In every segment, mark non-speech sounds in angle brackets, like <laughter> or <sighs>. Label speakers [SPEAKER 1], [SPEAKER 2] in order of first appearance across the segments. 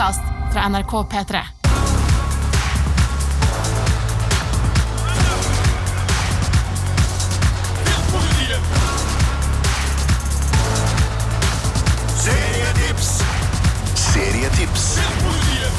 [SPEAKER 1] podkast fra NRK P3.
[SPEAKER 2] Serietips! Serietips!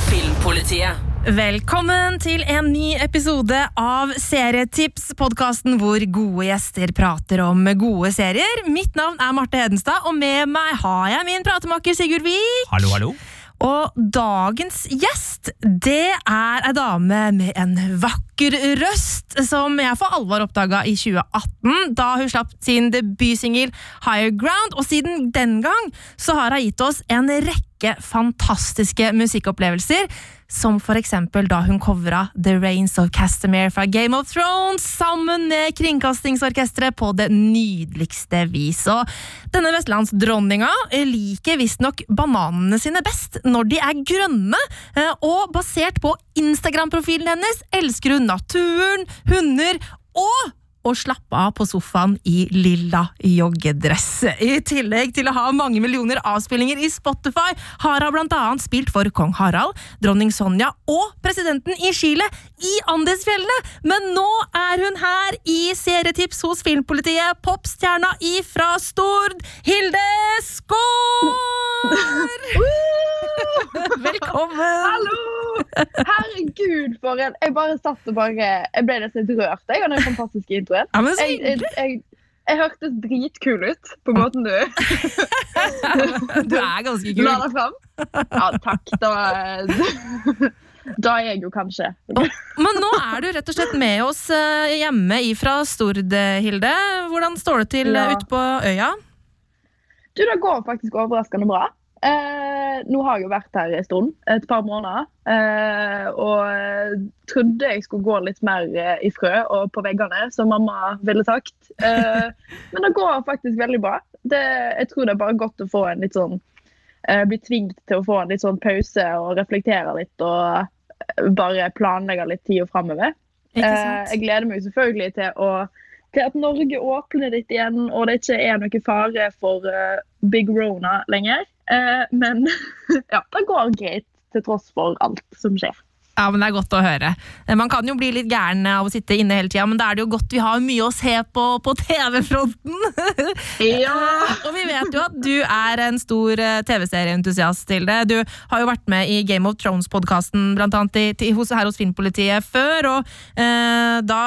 [SPEAKER 3] Filmpolitiet.
[SPEAKER 4] Velkommen til en ny episode av Serietips, podkasten hvor gode gjester prater om gode serier. Mitt navn er Marte Hedenstad, og med meg har jeg min pratemaker Sigurd Vik.
[SPEAKER 5] Hallo, hallo.
[SPEAKER 4] Og dagens gjest, det er ei dame med en vakker røst, som jeg for alvor oppdaga i 2018, da hun slapp sin debutsingel Higher Ground. Og siden den gang så har hun gitt oss en rekke fantastiske musikkopplevelser, som for eksempel da hun covra The Rains of Castamere fra Game of Thrones sammen med Kringkastingsorkesteret på det nydeligste vis. Og denne vestlandsdronninga liker visstnok bananene sine best når de er grønne, eh, og basert på Instagram-profilen hennes elsker hun naturen, hunder og å slappe av på sofaen i lilla joggedress. I tillegg til å ha mange millioner avspillinger i Spotify, har hun blant annet spilt for kong Harald, dronning Sonja og presidenten i Chile i Andesfjellene. Men nå er hun her i serietips hos Filmpolitiet, popstjerna ifra Stord, Hilde Skår! <laughs> Velkommen!
[SPEAKER 6] Hallo! Herregud, for en Jeg bare satt og bare Jeg ble nesten rørt jeg, av den fantastiske introen.
[SPEAKER 4] Ja, men så hyggelig!
[SPEAKER 6] jeg, hørtes dritkul ut på måten du
[SPEAKER 4] Du er ganske kul.
[SPEAKER 6] la deg fram. Ja, takk. Da, da er jeg jo kanskje
[SPEAKER 4] Men nå er du rett og slett med oss eh, hjemme ifra Stord, Hilde. Hvordan står det til
[SPEAKER 6] Ja.
[SPEAKER 4] eh, ute på øya?
[SPEAKER 6] Du, det går faktisk overraskende bra. Eh, nå har jeg jo vært her en stund, et par måneder. Eh, og eh, trodde jeg skulle gå litt mer eh, i frø og på veggene, som mamma ville sagt. Eh, <laughs> men det går faktisk veldig bra. Det, jeg tror det er bare godt å få en litt sånn eh, Bli tvunget til å få en litt sånn pause og reflektere litt og bare planlegge litt tida framover. Eh, jeg gleder meg selvfølgelig til, å, til at Norge åpner litt igjen, og det ikke er noe fare for uh, Big Rona lenger. Eh, men <laughs> ja, det går greit til tross for alt som skjer.
[SPEAKER 4] Ja, men Det er godt å høre. Eh, Man kan jo bli litt gæren av å sitte inne hele tida, men da er det jo godt vi har mye å se på på TV-fronten. <laughs>
[SPEAKER 6] Ja!
[SPEAKER 4] og vi vet jo at du er en stor eh, TV-serieentusiast til det. Du har jo vært med i Game of Thrones-podkasten blant annet i, hos, her hos Filmpolitiet før, og eh, da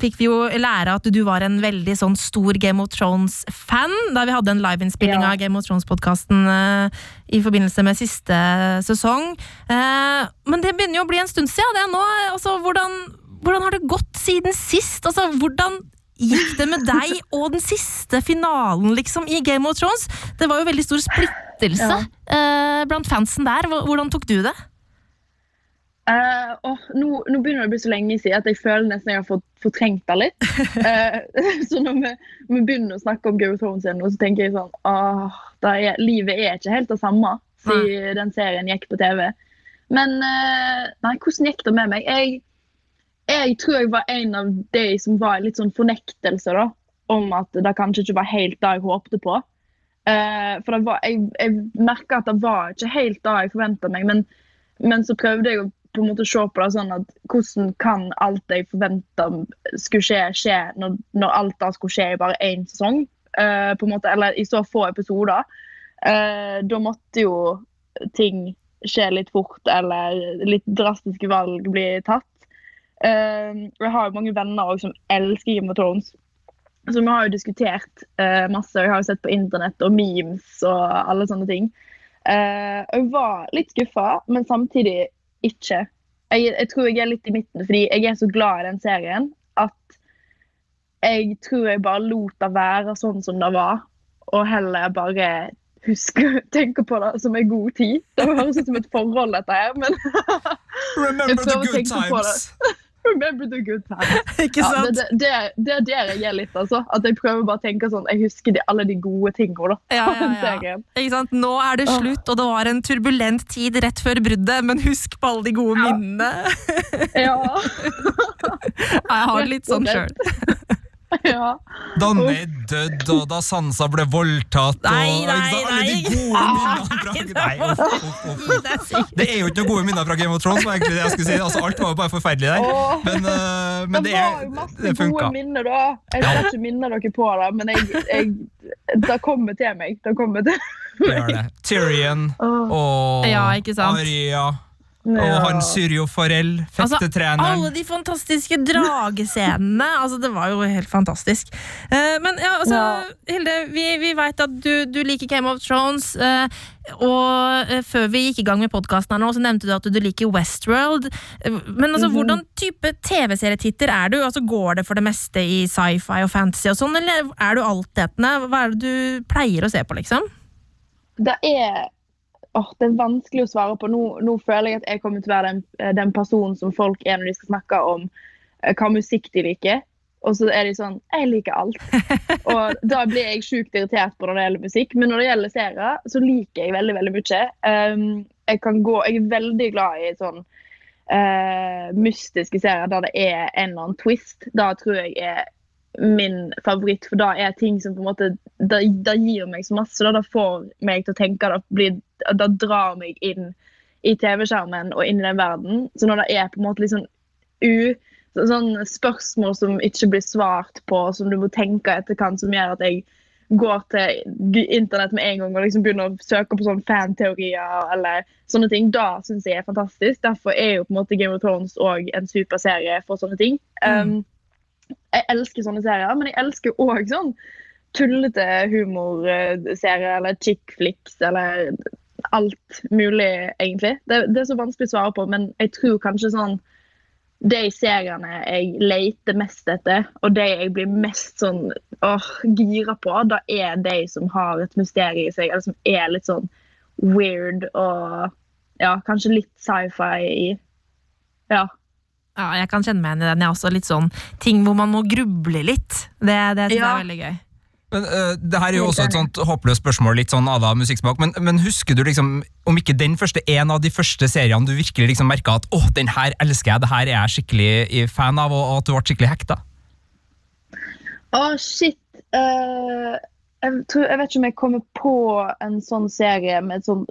[SPEAKER 4] fikk vi jo lære at du var en veldig sånn stor Game of Thrones-fan, da vi hadde en liveinnspilling
[SPEAKER 6] Ja.
[SPEAKER 4] av Game of Thrones-podkasten eh, i forbindelse med siste sesong. Eh, men det begynner jo å bli en stund siden. Det er nå, altså, hvordan, hvordan har det gått siden sist? Altså, hvordan gikk det med deg og den siste finalen liksom, i Game of Thrones? Det var jo veldig stor splittelse
[SPEAKER 6] Ja.
[SPEAKER 4] eh, blant fansen der. Hvordan tok du det?
[SPEAKER 6] Eh, åh, nå, nå begynner det å bli så lenge siden at jeg føler nesten jeg har fått fortrengt det litt. Uh, <laughs> <laughs> så når vi, vi begynner å snakke om Game of Thrones igjen, så tenker jeg sånn det er, Livet er ikke helt det samme siden den serien gikk på TV. Men uh, nei, hvordan gikk det med meg? Jeg, jeg tror jeg var en av de som var litt sånn fornektelse da, om at det kanskje ikke var helt det jeg håpte på. For var, jeg, jeg merka at det var ikke helt det jeg forventa meg, men, men så prøvde jeg å på en måte se på det sånn at hvordan kan alt jeg forventa skulle skje, skje når, når alt da skulle skje i bare én sesong? Uh, på en måte, eller i så få episoder. Uh, da måtte jo ting skje litt fort, eller litt drastiske valg bli tatt. Uh, jeg har jo mange venner også som elsker Game of Thrones. Så vi har jo diskutert uh, masse. Jeg har jo sett på internett og memes og alle sånne ting. Uh, jeg var litt skuffa, men samtidig ikke. Jeg, jeg tror jeg er litt i midten, fordi jeg er så glad i den serien at jeg tror jeg bare lot det være sånn som det var, og heller bare husker tenke på det som en god tid. Det høres ut som et forhold, dette her, men
[SPEAKER 5] Remember the good times.
[SPEAKER 6] Remember the good times. <laughs>
[SPEAKER 4] Ikke
[SPEAKER 6] Ja,
[SPEAKER 4] sant?
[SPEAKER 6] det, det, det er der jeg er litt, altså. At jeg prøver bare å tenke sånn Jeg husker de, alle de gode tingene, da.
[SPEAKER 4] Ja, ja, <laughs> ja. Ikke sant? Nå er det slutt, og det var en turbulent tid rett før bruddet, men husk på alle de gode
[SPEAKER 6] Ja.
[SPEAKER 4] minnene.
[SPEAKER 6] Ja. <laughs>
[SPEAKER 4] Jeg har det litt sånn sjøl.
[SPEAKER 6] Ja.
[SPEAKER 5] Danne er dødd, og da Sansa ble voldtatt og
[SPEAKER 4] Nei, nei.
[SPEAKER 5] Alle de
[SPEAKER 4] nei.
[SPEAKER 5] gode <laughs> minnene fra Nei, uff, uff, uff, uff. Det er jo ikke noen gode minner fra Game of Thrones. var egentlig det jeg skulle si altså, Alt var jo bare forferdelig der.
[SPEAKER 6] Åh.
[SPEAKER 5] Men, uh, men det,
[SPEAKER 6] var
[SPEAKER 5] er,
[SPEAKER 6] jo masse
[SPEAKER 5] det
[SPEAKER 6] gode
[SPEAKER 5] funka.
[SPEAKER 6] minner da. Jeg skal ikke minne dere på det, men jeg, jeg, det kommer til meg. Det kommer til
[SPEAKER 5] Det gjør det. Tyrion
[SPEAKER 6] Åh,
[SPEAKER 5] og
[SPEAKER 4] Ja, ikke sant?
[SPEAKER 5] Arya og han Syrjo Forell, Forel,
[SPEAKER 4] Altså, alle de fantastiske dragescenene. <laughs> altså, det var jo helt fantastisk. Eh, men ja, altså,
[SPEAKER 6] Ja.
[SPEAKER 4] Hilde, vi, vi veit at du, du liker Game of Thrones. eh, og eh, før vi gikk i gang med podkasten, her nå, så nevnte du at du liker Westworld. Men altså,
[SPEAKER 6] Mhm.
[SPEAKER 4] hvordan type TV-serietitter er du? Altså, Går det for det meste i sci-fi og fantasy, og sånn, eller er du altetende? Hva er det du pleier å se på, liksom?
[SPEAKER 6] Det er åh, det er vanskelig å svare på. Nå, nå føler jeg at jeg kommer til å være den, eh, den personen som folk er når de skal snakke om eh, hva musikk de liker. Og så er de sånn Jeg liker alt. <laughs> Og da blir jeg sjukt irritert på når det gjelder musikk. Men når det gjelder serier, så liker jeg veldig veldig mye. Um, jeg, kan gå, jeg er veldig glad i sånn uh, mystiske serier der det er en eller annen twist. Da tror jeg er min favoritt, for da er ting som på en måte Da, da gir meg så masse. Da, da får meg til å tenke. Da, blir, da drar meg inn i TV-skjermen og inn i den verden. Så når det er på en måte sånn u... så- Sånn spørsmål som ikke blir svart på, som du må tenke etterkant, som gjør at jeg går til internett med en gang og liksom begynner å søke på sånn fanteorier eller sånne ting. Da syns jeg er fantastisk. Derfor er jo på en måte Game of Thrones òg en superserie for sånne ting. Um, jeg elsker sånne serier, men jeg elsker òg sånn tullete humorserier eller chick flicks eller alt mulig, egentlig. Det, det er så vanskelig å svare på, men jeg tror kanskje sånn de seriene jeg leter mest etter, og de jeg blir mest sånn åh, gira på, da er de som har et mysterium i seg, eller som er litt sånn weird og ja, kanskje litt sci-fi i. Ja.
[SPEAKER 4] Ja, jeg kan kjenne meg igjen i den. Jeg er også litt sånn ting hvor man må gruble litt. Det, det synes jeg er veldig gøy.
[SPEAKER 5] Men uh, det her er jo også et sånt håpløst spørsmål, litt sånn la musikksmak, men, men husker du liksom, om ikke den første, en av de første seriene du virkelig liksom merka at åh, den her elsker jeg, det her er jeg skikkelig fan av, og, og at du ble skikkelig hekta?
[SPEAKER 6] Å, shit. Uh, jeg, tror, jeg vet ikke om jeg kommer på en sånn serie med et sånt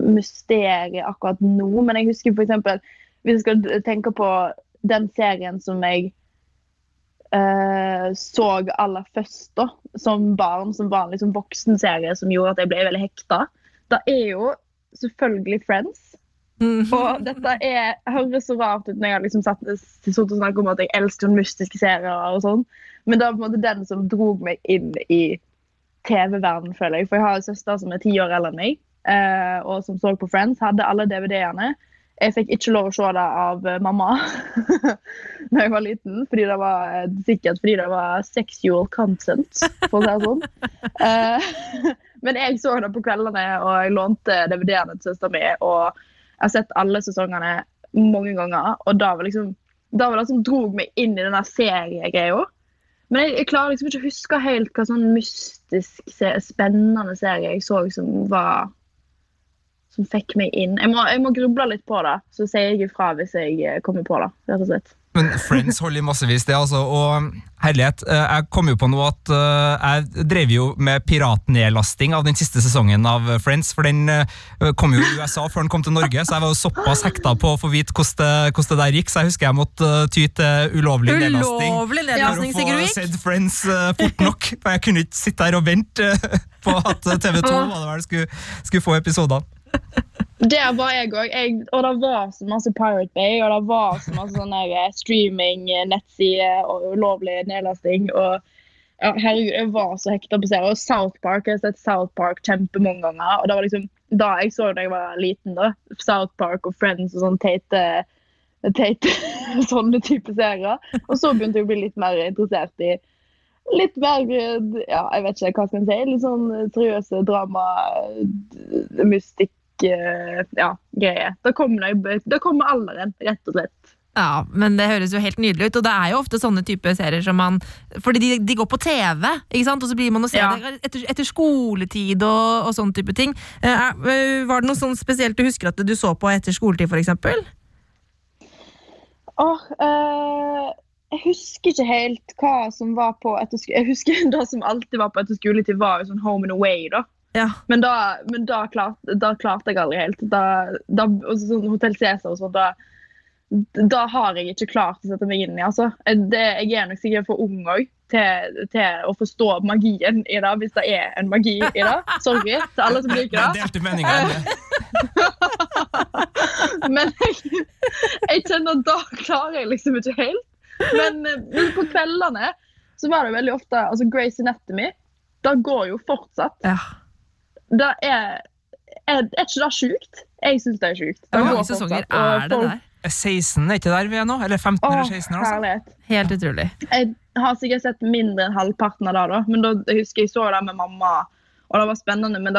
[SPEAKER 6] mysterium akkurat nå, men jeg husker for eksempel, hvis jeg skal tenke på den serien som jeg uh, så aller først da, som barn, som var en liksom voksenserie som gjorde at jeg ble veldig hekta, da er jo selvfølgelig Friends. Og dette er, høres så rart ut når jeg har liksom satt, satt og snakket om at jeg elsker mystiske serier og sånn. Men det er på en måte den som drog meg inn i TV-verden, føler jeg. For jeg har en søster som er ti år eldre enn meg, eh, og som så på Friends. Hadde alle DVD-ene. Jeg fikk ikke lov å se det av eh, mamma <laughs> da jeg var liten, fordi det var eh, sikkert fordi det var sexual content, for å si det sånn. <laughs> Eh, <laughs> men jeg så det på kveldene, og jeg lånte DVD-ene til søsteren min. og jeg har sett alle sesongene mange ganger, og da var liksom da var det som drog meg inn i denne seriegreia. Men jeg, jeg klarer liksom ikke å huske helt hva sånn mystisk, spennende serie jeg så som var Som fikk meg inn. Jeg må, jeg må gruble litt på det, så sier jeg ifra hvis jeg eh, kommer på det. rett og slett.
[SPEAKER 5] Men Friends holder i massevis, det, altså. Og herlighet, eh, jeg kom jo på noe at eh, jeg drev jo med piratnedlasting av den siste sesongen av Friends, for den kom jo i USA før den kom til Norge, så jeg var jo såpass hekta på å få vite hvordan det, hvordan det der gikk, så jeg husker jeg måtte ty til ulovlig nedlasting.
[SPEAKER 4] Ulovlig
[SPEAKER 5] For å få sett Friends fort nok, for jeg kunne ikke sitte her og vente på at TV2 var det vel, skulle, skulle få episodene.
[SPEAKER 6] Der var jeg òg. Og det var så masse Pirate Bay, og det var så masse sånne streaming, eh, og ulovlig nedlasting. Og ja, herregud, jeg var så hekta på serien. Og South Park, jeg har sett South Park kjempemange ganger. Og det var liksom da jeg så da jeg var liten, da. South Park og Friends og sånn teite teite <laughs> sånne type serier. Og så begynte jeg å bli litt mer interessert i litt mer ja, jeg vet ikke hva skal jeg si, litt sånn seriøse drama, mystikk, eh, ja, greie. Da kommer, kommer alderen, rett og slett.
[SPEAKER 4] Ja, men det høres jo helt nydelig ut, og det er jo ofte sånne type serier som man Fordi de, de går på TV, ikke sant? og så blir man å se
[SPEAKER 6] Ja.
[SPEAKER 4] det etter, etter skoletid og, og sånn type ting. Eh, er- var det noe sånn spesielt du husker at du så på etter skoletid, eksempel?
[SPEAKER 6] Åh, uh, jeg husker ikke helt hva som var på etterskole. Jeg husker <laughs> det som alltid var på etter skoletid, var jo sånn Home and Away. da.
[SPEAKER 4] Ja.
[SPEAKER 6] Men da, men da, klarte, da klarte jeg aldri helt. Da, da, sånn Hotell Cæsar og sånn, da, da har jeg ikke klart å sette meg inn i. altså. Det, jeg er nok sikkert for ung òg til, til å forstå magien i det, hvis det er en magi i det. Sorry til alle som liker
[SPEAKER 5] Det delte meninger om det. <laughs>
[SPEAKER 6] Men jeg, jeg kjenner at da klarer jeg liksom ikke helt. Men, men på kveldene så var det veldig ofte altså Grace Anatomy. Det går jo fortsatt.
[SPEAKER 4] ja.
[SPEAKER 6] Det er, er, er ikke det sjukt? Jeg syns det er sjukt. Det
[SPEAKER 4] Hvor mange sesonger er det der?
[SPEAKER 5] 16 er ikke der vi er nå? Eller 15
[SPEAKER 6] Åh,
[SPEAKER 5] eller 16? Altså.
[SPEAKER 4] Helt utrolig.
[SPEAKER 6] Jeg har sikkert sett mindre enn halvparten av det, da. men da, jeg husker jeg så det med mamma. Og det var spennende, men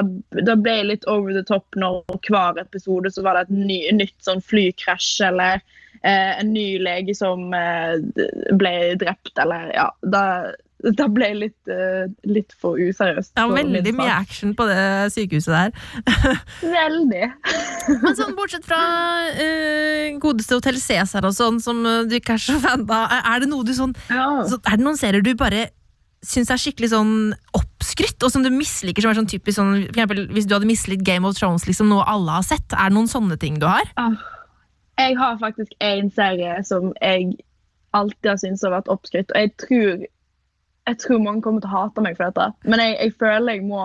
[SPEAKER 6] da ble jeg litt over the top når hver episode så var det et ny, nytt sånn flykrasj eller eh, en ny lege som eh, ble drept, eller ja. Det, det ble litt, uh, litt for useriøst.
[SPEAKER 4] Ja, veldig mye action på det sykehuset der. <laughs>
[SPEAKER 6] Veldig.
[SPEAKER 4] Men sånn, bortsett fra uh, godeste Hotell Cæsar og sånn, som eh, du ikke er så fan av, er- det noe du sånn
[SPEAKER 6] Ja.
[SPEAKER 4] så Er det noen serier du bare syns er skikkelig sånn oppskrytt, og som du misliker, som er sånn typisk sånn For eksempel, hvis du hadde mislikt Game of Thrones, liksom noe alle har sett, er det noen sånne ting du har?
[SPEAKER 6] Ah, Jeg har faktisk en serie som jeg alltid har syntes har vært oppskrytt, og jeg tror, jeg tror mange kommer til å hate meg for dette, men jeg, jeg føler jeg må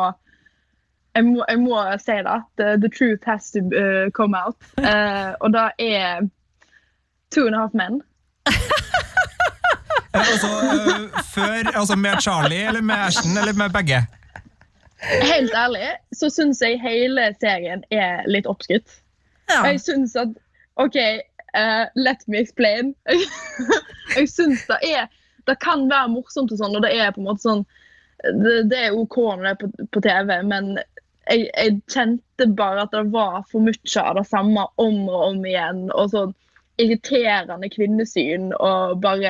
[SPEAKER 6] jeg må, jeg må si det. The, the truth has to uh, come out. <laughs> Uh, og det er Two and a Half Men. <laughs>
[SPEAKER 5] Eh, Altså, uh, før, altså med Charlie eller med Ashton eller med begge?
[SPEAKER 6] Helt ærlig så syns jeg hele serien er litt oppskrytt.
[SPEAKER 4] Ja.
[SPEAKER 6] Jeg syns at OK, eh, let me explain. <laughs> jeg syns det er Det kan være morsomt og sånn, og det er på en måte sånn Det, det er OK når det er på, på TV, men jeg, jeg kjente bare at det var for mye av det samme om og om igjen. Og sånn irriterende kvinnesyn og bare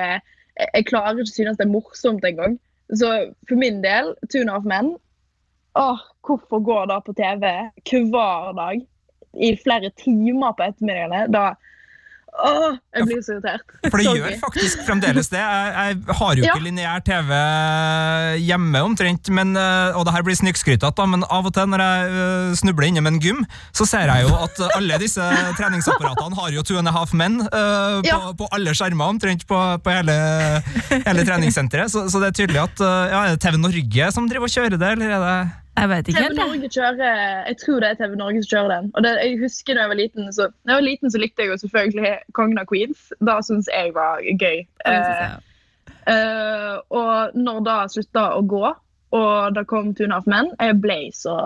[SPEAKER 6] Jeg, jeg klarer ikke å synes det er morsomt engang. Så for min del, Tune of Men Åh, hvorfor går det på TV hver dag i flere timer på ettermiddagene? Da Åh, jeg blir så irritert.
[SPEAKER 5] For det gjør faktisk fremdeles det. Jeg, jeg har jo
[SPEAKER 6] Ja.
[SPEAKER 5] ikke lineær TV hjemme omtrent, men, eh, og det her blir snikskrytete, men av og til når jeg snubler snubler innom en gym, så ser jeg jo at alle disse <laughs> treningsapparatene har jo two and a half men uh, på,
[SPEAKER 6] Ja.
[SPEAKER 5] på alle skjermer omtrent på, på hele, hele treningssenteret. Så, så det er tydelig at eh, ja, Er det TV Norge som driver og kjører det, eller er det
[SPEAKER 4] Jeg vet ikke
[SPEAKER 6] TV. Norge kjører, jeg tror det er TV Norge som kjører den. Og det, jeg husker da jeg var liten, så, da jeg var liten, så likte jeg jo selvfølgelig Kongen av Queens. Da syns jeg var gøy. Eh, eh, og når det slutta å gå, og det kom Tune of Men, jeg ble så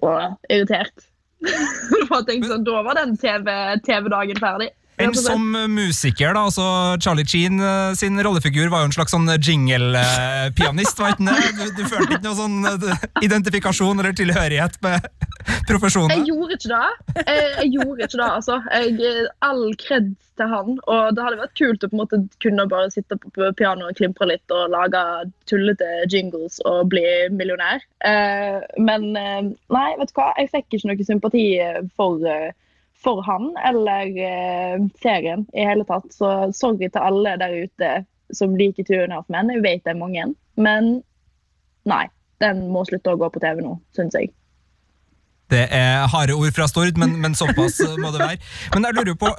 [SPEAKER 6] og, irritert. <laughs> Tenkt sånn, da var den TV- TV-dagen ferdig.
[SPEAKER 5] Men som musiker, da, altså Charlie Sheen eh, sin rollefigur var jo en slags sånn jingle-pianist, var ikke det? Du, du følte ikke noe sånn eh, identifikasjon eller tilhørighet med <laughs> profesjonen?
[SPEAKER 6] Jeg gjorde ikke det. Jeg, jeg gjorde ikke det, altså. Jeg, all kred til han. Og det hadde vært kult å på en måte kunne bare sitte på pianoet og klimpre litt og lage tullete jingles og bli millionær. Eh, men eh, nei, vet du hva? Jeg fikk ikke noe sympati for, eh, for han eller eh, serien i hele tatt. Så sorry til alle der ute som liker turen av menn. Jeg vet det er mange. Men nei. Den må slutte å gå på TV nå, syns jeg.
[SPEAKER 5] Det er harde ord fra Stord, men, men såpass må det være. Men jeg lurer på,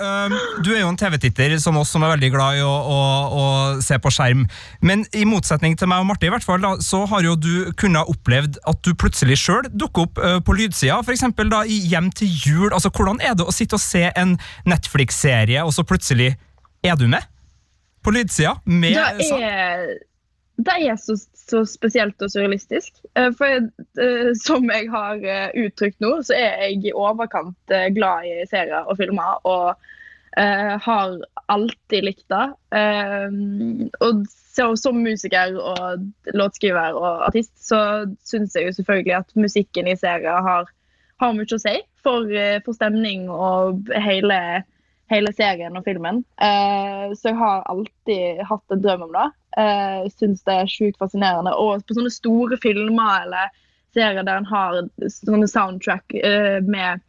[SPEAKER 5] Du er jo en TV-titter som oss som er veldig glad i å, å, å se på skjerm. Men i motsetning til meg og Marte, i hvert fall, da, så har jo du kunnet opplevd at du plutselig sjøl dukker opp eh, på lydsida. F.eks. i Hjem til jul. Altså, Hvordan er det å sitte og se en Netflix-serie, og så plutselig er du med? På lydsida? Med
[SPEAKER 6] Det er, det er så, så spesielt og surrealistisk. Eh, For eh, som jeg har eh, uttrykt nå, så er jeg i overkant glad i serier og filmer. Og har alltid likt det. Og som musiker og låtskriver og artist, så syns jeg jo selvfølgelig at musikken i serier har, har mye å si for, for stemning og hele hele serien og filmen. Uh, så jeg har alltid hatt en drøm om det. Uh, jeg syns det er sjukt fascinerende. Og på sånne store filmer eller serier der en har sånne soundtrack uh, med,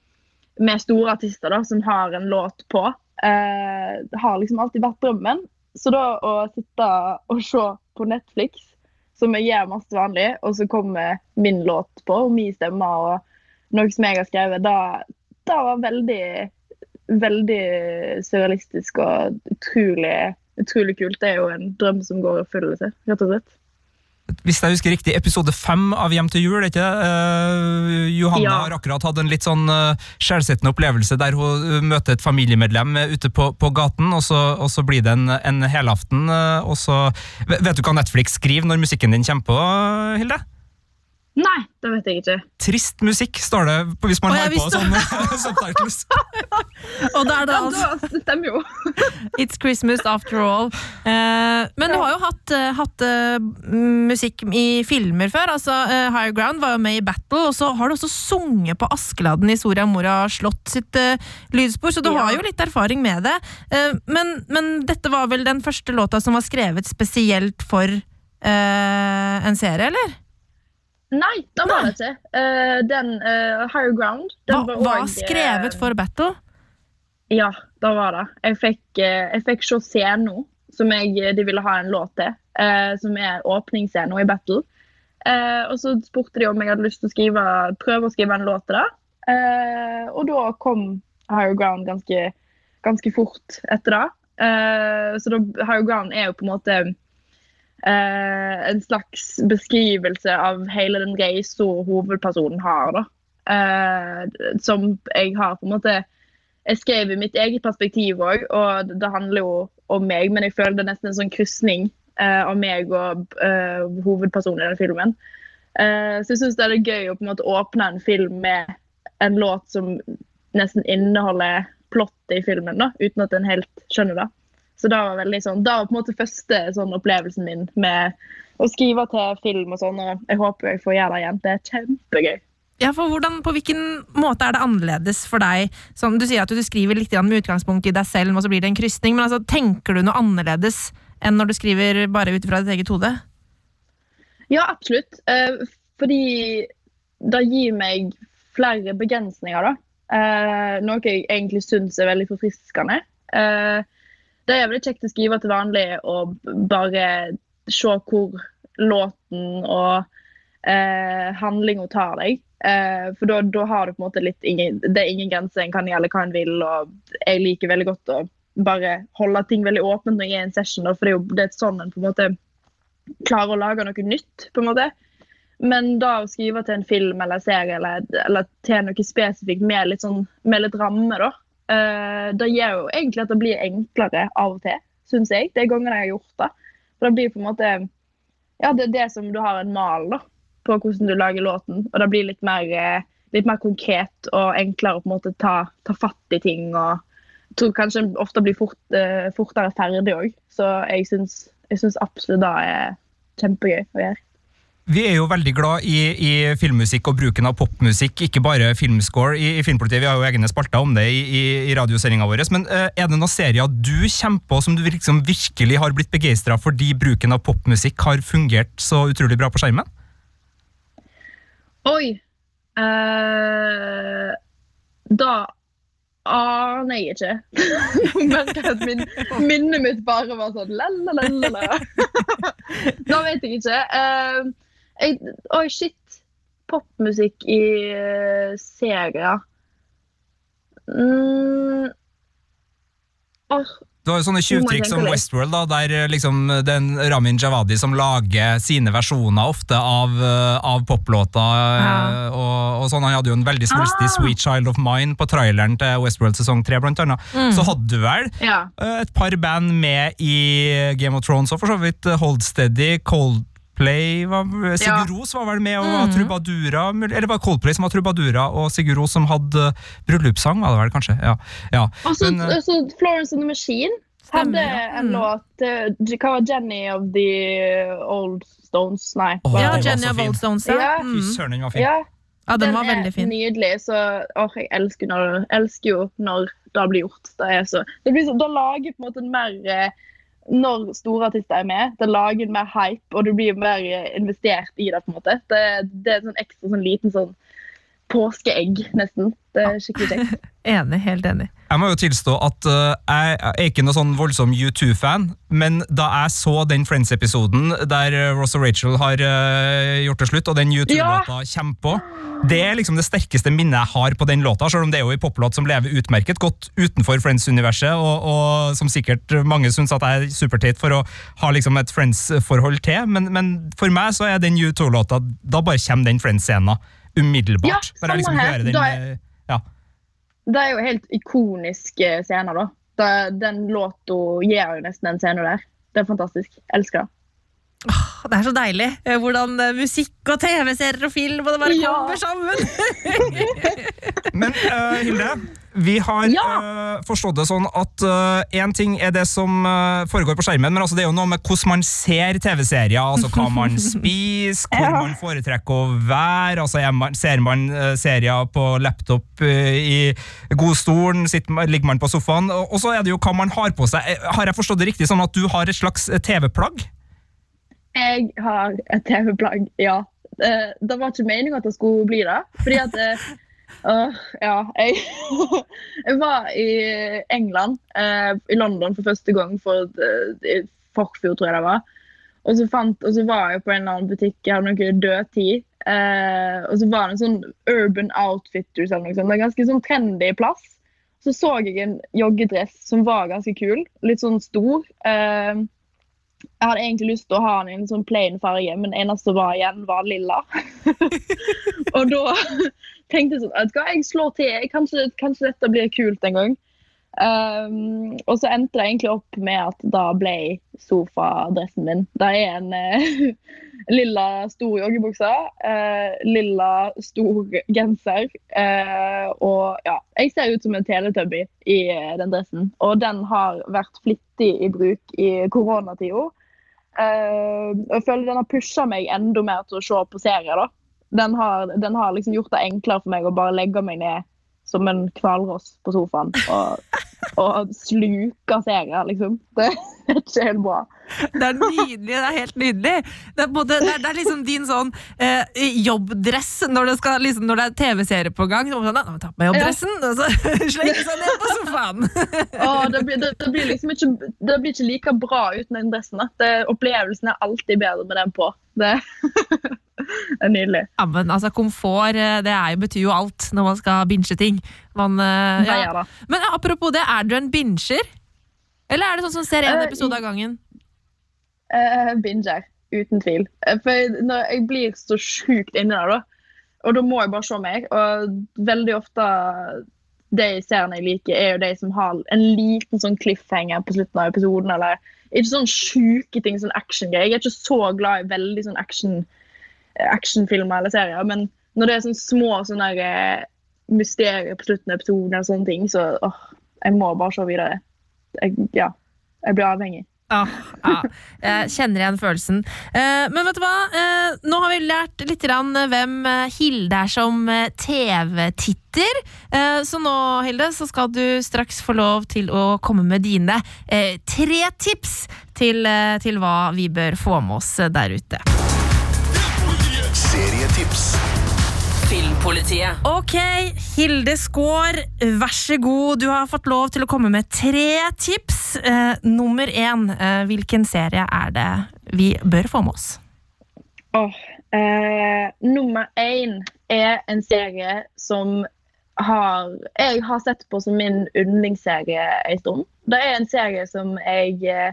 [SPEAKER 6] med store artister da, som har en låt på. uh, har liksom alltid vært drømmen. Så da å sitte og se på Netflix, som jeg gjør masse vanlig, og så kommer min låt på, og min stemme og noe som jeg har skrevet, da, da var veldig veldig surrealistisk og utrolig, utrolig kult. Det er jo en drøm som går i oppfyllelse, rett og slett.
[SPEAKER 5] Hvis jeg husker riktig, episode fem av Hjem til jul, ikke det? Eh, Johanne
[SPEAKER 6] Ja.
[SPEAKER 5] har akkurat hatt en litt sånn uh, skjellsettende opplevelse der hun eh, møter et familiemedlem ute på, på gaten, og så, og så blir det en, en helaften, Uh, og så Vet vet du hva Netflix skriver når musikken din kommer på, Hilde?
[SPEAKER 6] Nei, det vet jeg ikke.
[SPEAKER 5] Trist musikk, står det hvis man har på sånne <laughs> subtitles. <laughs>
[SPEAKER 4] Og da er det altså
[SPEAKER 6] det stemmer jo. <laughs>
[SPEAKER 4] It's Christmas after all. Eh, men du har jo hatt, eh, hatt uh, musikk i filmer før. altså uh, Higher Ground var jo med i Battle, og så har du også sunget på Askeladden i Soria Moria slott sitt uh, lydspor, så du
[SPEAKER 6] Ja.
[SPEAKER 4] har jo litt erfaring med det. Eh, men, men dette var vel den første låta som var skrevet spesielt for eh, en serie, eller?
[SPEAKER 6] Nei, den var det ikke. Uh, den uh, Higher Ground den
[SPEAKER 4] Hva,
[SPEAKER 6] var også, eh,
[SPEAKER 4] skrevet for Battle?
[SPEAKER 6] Ja, det var det. Jeg fikk, eh, jeg fikk se nå, som jeg, de ville ha en låt til, eh, som er åpningsscenen i Battle. Eh, og så spurte de om jeg hadde lyst til å skrive, prøve å skrive en låt til det. Eh, og da kom Higher Ground ganske, ganske fort etter det. Eh, så da, Higher Ground er jo på en måte eh, en slags beskrivelse av hele den reisa hovedpersonen har. da. Eh, som jeg har på en måte Jeg skrev i mitt eget perspektiv òg, og det handler jo om meg, men jeg føler det er nesten en sånn krysning eh, av meg og eh, hovedpersonen i den filmen. Eh, så jeg syns det er gøy å på en måte åpne en film med en låt som nesten inneholder plottet i filmen, da, uten at en helt skjønner det. Så det var veldig sånn, det var på en måte første sånn opplevelsen min med å skrive til film og sånn, og jeg håper jeg får gjøre det igjen. Det er kjempegøy.
[SPEAKER 4] Ja, for hvordan, På hvilken måte er det annerledes for deg? Som du sier at du skriver litt med utgangspunkt i deg selv, og så blir det en krysning. Men altså, tenker du noe annerledes enn når du skriver bare ut fra ditt eget hode?
[SPEAKER 6] Ja, absolutt. Eh, fordi det gir meg flere begrensninger, da. Eh, noe jeg egentlig syns er veldig forfriskende. Eh, det er veldig kjekt å skrive til vanlig og bare se hvor låten og eh, handlinga tar deg. Eh, for da, da har du på en måte litt ingen, Det er ingen grense. En kan gjelde hva en vil. Og jeg liker veldig godt å bare holde ting veldig åpent når jeg er i en session. For det er jo det er sånn en på en måte klarer å lage noe nytt. på en måte. Men da å skrive til en film eller serie eller, eller til noe spesifikt med litt, sånn, med litt ramme, da, det gjør jo egentlig at det blir enklere av og til, syns jeg. De gangene jeg har gjort det. For det blir på en måte Ja, det er det som du har en mal da, på hvordan du lager låten. Og det blir litt mer, eh, litt mer konkret og enklere å på en måte ta, ta fatt i ting. og jeg tror kanskje en ofte blir fort, eh, fortere ferdig òg. Så jeg syns absolutt det er kjempegøy å gjøre.
[SPEAKER 5] Vi er jo veldig glad i, i filmmusikk og bruken av popmusikk, ikke bare filmscore i, i Filmpolitiet. Vi har jo egne spalter om det i, i, i radiosendinga vår. Men uh, er det noen serier du kommer på som du liksom virkelig har blitt begeistra fordi bruken av popmusikk har fungert så utrolig bra på skjermen?
[SPEAKER 6] Oi! uh, da aner jeg ikke. <laughs> Merker at min, minnet mitt bare var sånn la-la-la-la. <laughs> da vet jeg ikke. Eh, jeg, oi, shit. Popmusikk i uh, serier. Mm. Oh.
[SPEAKER 5] Du har jo sånne tjuvtrikk som. Westworld, da, der eh, liksom er Ramin Javadi som lager sine versjoner ofte av, eh, av poplåter. eh,
[SPEAKER 4] Ja.
[SPEAKER 5] Og, og sånn. Han hadde jo en veldig svulstig
[SPEAKER 6] Ah.
[SPEAKER 5] 'Sweet Child of Mine' på traileren til Westworld sesong 3, blant annet.
[SPEAKER 6] Mm.
[SPEAKER 5] Så hadde du vel
[SPEAKER 6] ja.
[SPEAKER 5] eh, et par band med i Game of Thrones, òg, for så vidt Holdsteady, Hold Steady, Coldplay var, Sigur Ros var vel med og var trubadura, eller var Coldplay som var trubadura, og Sigur Ros som hadde bryllupssang, var det vel kanskje? Ja. ja.
[SPEAKER 6] Og så
[SPEAKER 5] Men, eh,
[SPEAKER 6] Florence and the Machine hadde en
[SPEAKER 4] Mm.
[SPEAKER 6] låt eh, Hva var Jenny of the Old Stones? Nei. Oh,
[SPEAKER 4] Ja,
[SPEAKER 6] var det?
[SPEAKER 5] den var
[SPEAKER 4] Jenny of. Old Stones.
[SPEAKER 6] Ja.
[SPEAKER 4] Ja.
[SPEAKER 5] Fy
[SPEAKER 4] Mm.
[SPEAKER 5] søren, den var fin.
[SPEAKER 6] Ja,
[SPEAKER 4] ja, den var
[SPEAKER 6] er
[SPEAKER 4] veldig fin.
[SPEAKER 6] nydelig. Så åh, jeg elsker, når, elsker jo når det blir gjort. Det er så, det blir så, da lager på en måte en mer eh, Når store artister er med, det lager mer hype, og du blir mer eh, investert i det. på en måte. Det, det er en sånn ekstra sånn liten sånn påskeegg, nesten. Det er skikkelig kjekt. <laughs>
[SPEAKER 4] Enig, helt enig.
[SPEAKER 5] Jeg må jo tilstå at uh, jeg er ikke noe sånn voldsom U2-fan, men da jeg så den Friends-episoden der uh, Ross og Rachel har uh, gjort det slutt, og den U2-låta kommer på, det er liksom det sterkeste minnet jeg har på den låta, selv om det er jo en poplåt som lever utmerket godt utenfor Friends-universet, og, og, som sikkert mange syns at jeg er superteit for å ha liksom et Friends-forhold til, men, men, for meg så er den U2-låta Da bare kommer den Friends-scenen umiddelbart.
[SPEAKER 6] Ja,
[SPEAKER 5] samme liksom
[SPEAKER 6] her.
[SPEAKER 5] den,
[SPEAKER 6] er-
[SPEAKER 5] eh, ja.
[SPEAKER 6] Det er jo helt ikoniske scener, da. Den låta gir jo nesten den scenen der. Det er fantastisk. Elsker det.
[SPEAKER 4] Det er så deilig eh, hvordan eh, musikk og TV-serier og film og det bare
[SPEAKER 6] Ja.
[SPEAKER 4] kommer sammen. <laughs>
[SPEAKER 5] Men uh, Hilde, vi har
[SPEAKER 6] Ja.
[SPEAKER 5] uh, forstått det sånn at én ting er det som foregår på skjermen, men altså det er jo noe med hvordan man ser TV-serier. Altså hva man <laughs> spiser, hvor
[SPEAKER 6] Ja.
[SPEAKER 5] man foretrekker å være. altså man, Ser man serier på laptop i godstolen, sitter, ligger man på sofaen? Og, og så er det jo hva man har på seg. Har jeg forstått det riktig sånn at du har et slags TV-plagg?
[SPEAKER 6] Jeg har et TV-plagg, ja. Eh, Det var ikke meningen at det skulle bli det. Fordi at <laughs> uh, Ja, jeg, <laughs> jeg var i England, uh, i London, for første gang for uh, forfjor, tror jeg det var. Og så, fant, og så var jeg på en eller annen butikk, jeg hadde noe dødtid. Eh, og så var det en sånn Urban Outfitters eller noe sånt. Det er en ganske sånn trendy plass. Så så jeg en joggedress som var ganske kul. Litt sånn stor. Eh, jeg hadde egentlig lyst til å ha den i en sånn plain farge, men eneste som var igjen, var lilla. <laughs> og da tenkte jeg sånn vet du hva, Jeg slår til. Kanskje, kanskje dette blir kult en gang. Um, og så endte det egentlig opp med at da ble sofadressen min. Det er en <laughs> uh, lilla stor joggebukse, uh, lilla stor genser. uh, og ja, jeg ser ut som en teletubby i den dressen. Og den har vært flittig i bruk i koronatida. Eh, og jeg føler den har pusha meg enda mer til å se på serier. da. Den har, den har liksom gjort det enklere for meg å bare legge meg ned som en hvalross på sofaen og, og sluker serier, liksom. <laughs> Det er ikke helt bra.
[SPEAKER 4] Det er nydelig. Det er helt nydelig. Det er, både, det er, det er liksom din sånn eh, jobbdress når det, skal, liksom, når det er TV-serie på gang. Sånn, «Nå ta på meg jobbdressen, og så <laughs> slenge seg ned på sofaen.
[SPEAKER 6] Åh, det, blir, det, blir liksom ikke, det blir ikke like bra uten den dressen. opplevelsen er alltid bedre med den på. Det <laughs> <laughs> er nydelig.
[SPEAKER 4] Ja, men altså, komfort eh, det er, jo- betyr jo alt når man skal binge ting. Man, ja.
[SPEAKER 6] Det
[SPEAKER 4] ja. Men eh, apropos det, er du en binger? Eller er det sånn som ser en
[SPEAKER 6] Eh,
[SPEAKER 4] episode av gangen?
[SPEAKER 6] Uh, binger, uten tvil. Eh, For når jeg blir så sjukt inni der, da. Og da må jeg bare se meg. Og veldig ofte de seriene jeg liker, er jo de som har en liten sånn cliffhanger på slutten av episoden. Eller ikke sånn sjuke ting, sånn actiongreier. Jeg er ikke så glad i veldig sånn action, actionfilmer eller serier. Men når det er sånne små sånne der, eh, mysterier på slutten av episoden, eller sånne ting, så åh, jeg må bare se videre. Jeg, ja, jeg blir avhengig.
[SPEAKER 4] Ah, ja. Jeg kjenner igjen følelsen. Eh, men vet du hva? Eh, nå har vi lært litt hvem Hilde er som TV-titter. Så nå, Hilde, så skal du straks få lov til å komme med dine tre tips til, til hva vi bør få med oss der ute.
[SPEAKER 3] Filmpolitiet.
[SPEAKER 4] Ok, Hilde Skaar, vær så god. Du har fått lov til å komme med tre tips. Eh, nummer én, eh, hvilken serie er det vi bør få med oss?
[SPEAKER 6] Åh, eh, nummer én er en serie som har, jeg har sett på som min yndlingsserie en stund. Det er en serie som jeg eh,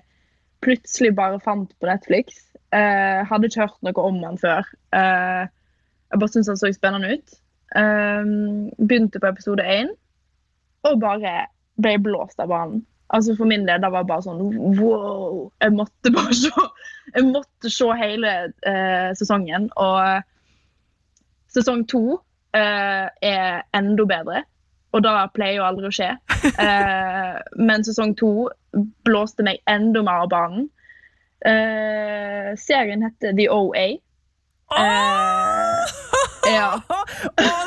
[SPEAKER 6] plutselig bare fant på Netflix. Eh, hadde ikke hørt noe om den før. Eh, jeg bare syntes han så spennende ut. Um, begynte på episode én og bare ble blåst av banen. Altså For min del det var bare sånn wow. Jeg måtte bare <laughs> se jeg måtte se hele uh, sesongen. Og sesong to uh, er enda bedre. Og det pleier jo aldri å skje. Uh, <laughs> men sesong to blåste meg enda mer av banen. Eh, serien heter The OA. Eh, <laughs> ja.
[SPEAKER 4] Og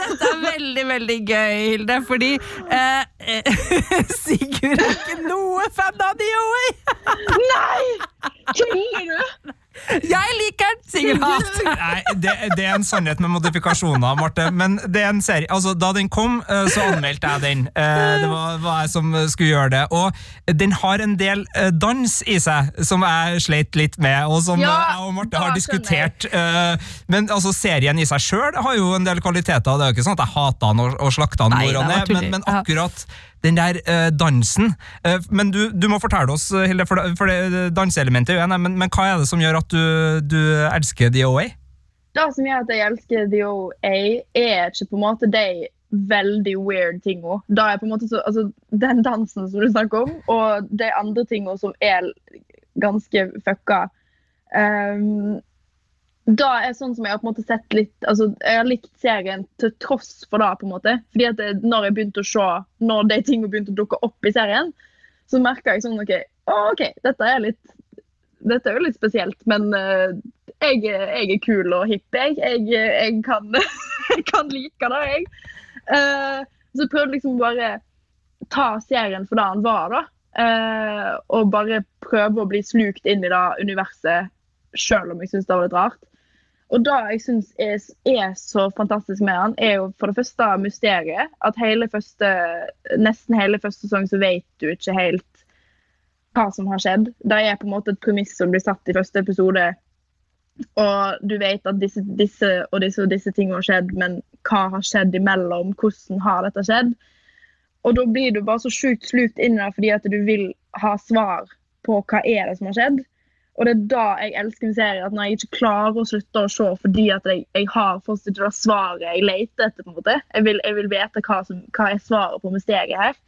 [SPEAKER 4] dette er veldig, veldig gøy, Hilde, fordi eh, <laughs> Sigurd er ikke noe fan av DOA!
[SPEAKER 6] Nei! Tuller du?
[SPEAKER 4] Jeg liker den! Singelhat!
[SPEAKER 5] Nei, det, det er en sannhet med modifikasjoner, Marte. Men det er en serie altså, Da den kom, eh, så anmeldte jeg den. Eh, Det var, var jeg som skulle gjøre det. Og den har en del eh, dans i seg som jeg sleit litt med, og som
[SPEAKER 6] Ja,
[SPEAKER 5] jeg og Marte har diskutert. Men altså, serien i seg sjøl har jo en del kvaliteter. Det er jo ikke sånn at jeg hater den og, slakter den
[SPEAKER 4] Nei,
[SPEAKER 5] men, men akkurat den der uh, dansen Uh, Men du, du må fortelle oss, eh, Hilde, for, for det danseelementet er jo en, men, men hva er det som gjør at du, du elsker DOA?
[SPEAKER 6] Det som gjør at jeg elsker DOA, er ikke på en måte de veldig weird tinga. Altså, den dansen som du snakker om, og de andre tinga som er ganske fucka. Um, da er sånn som jeg har på en måte sett litt altså, Jeg har likt serien til tross for det. på en måte. Fordi at det, når jeg begynte å se, når de tingene begynte å dukke opp i serien, så merka jeg sånn OK, ok, dette er litt dette er jo litt spesielt, men uh, jeg, jeg er kul og hipp, jeg. Jeg, jeg, kan, <laughs> jeg kan like det, jeg. Uh, så jeg prøvde liksom bare ta serien for det han var, da. Uh, og bare prøve å bli slukt inn i det universet, sjøl om jeg syns det var litt rart. Og det jeg syns er, er så fantastisk med han, er jo for det første mysteriet. At hele første, nesten hele første sesong så vet du ikke helt hva som har skjedd. Det er på en måte et premiss som blir satt i første episode. Og du vet at disse, disse og disse disse tingene har skjedd, men hva har skjedd imellom? Hvordan har dette skjedd? Og da blir du bare så sjukt slukt inn i det fordi at du vil ha svar på hva er det som har skjedd. Og det er da jeg elsker en serie, at når jeg ikke klarer å slutte å se fordi at jeg, jeg har ikke det svaret jeg leter etter. på en måte. Jeg vil, jeg vil vite hva, som, hva er svaret på mysteriet her.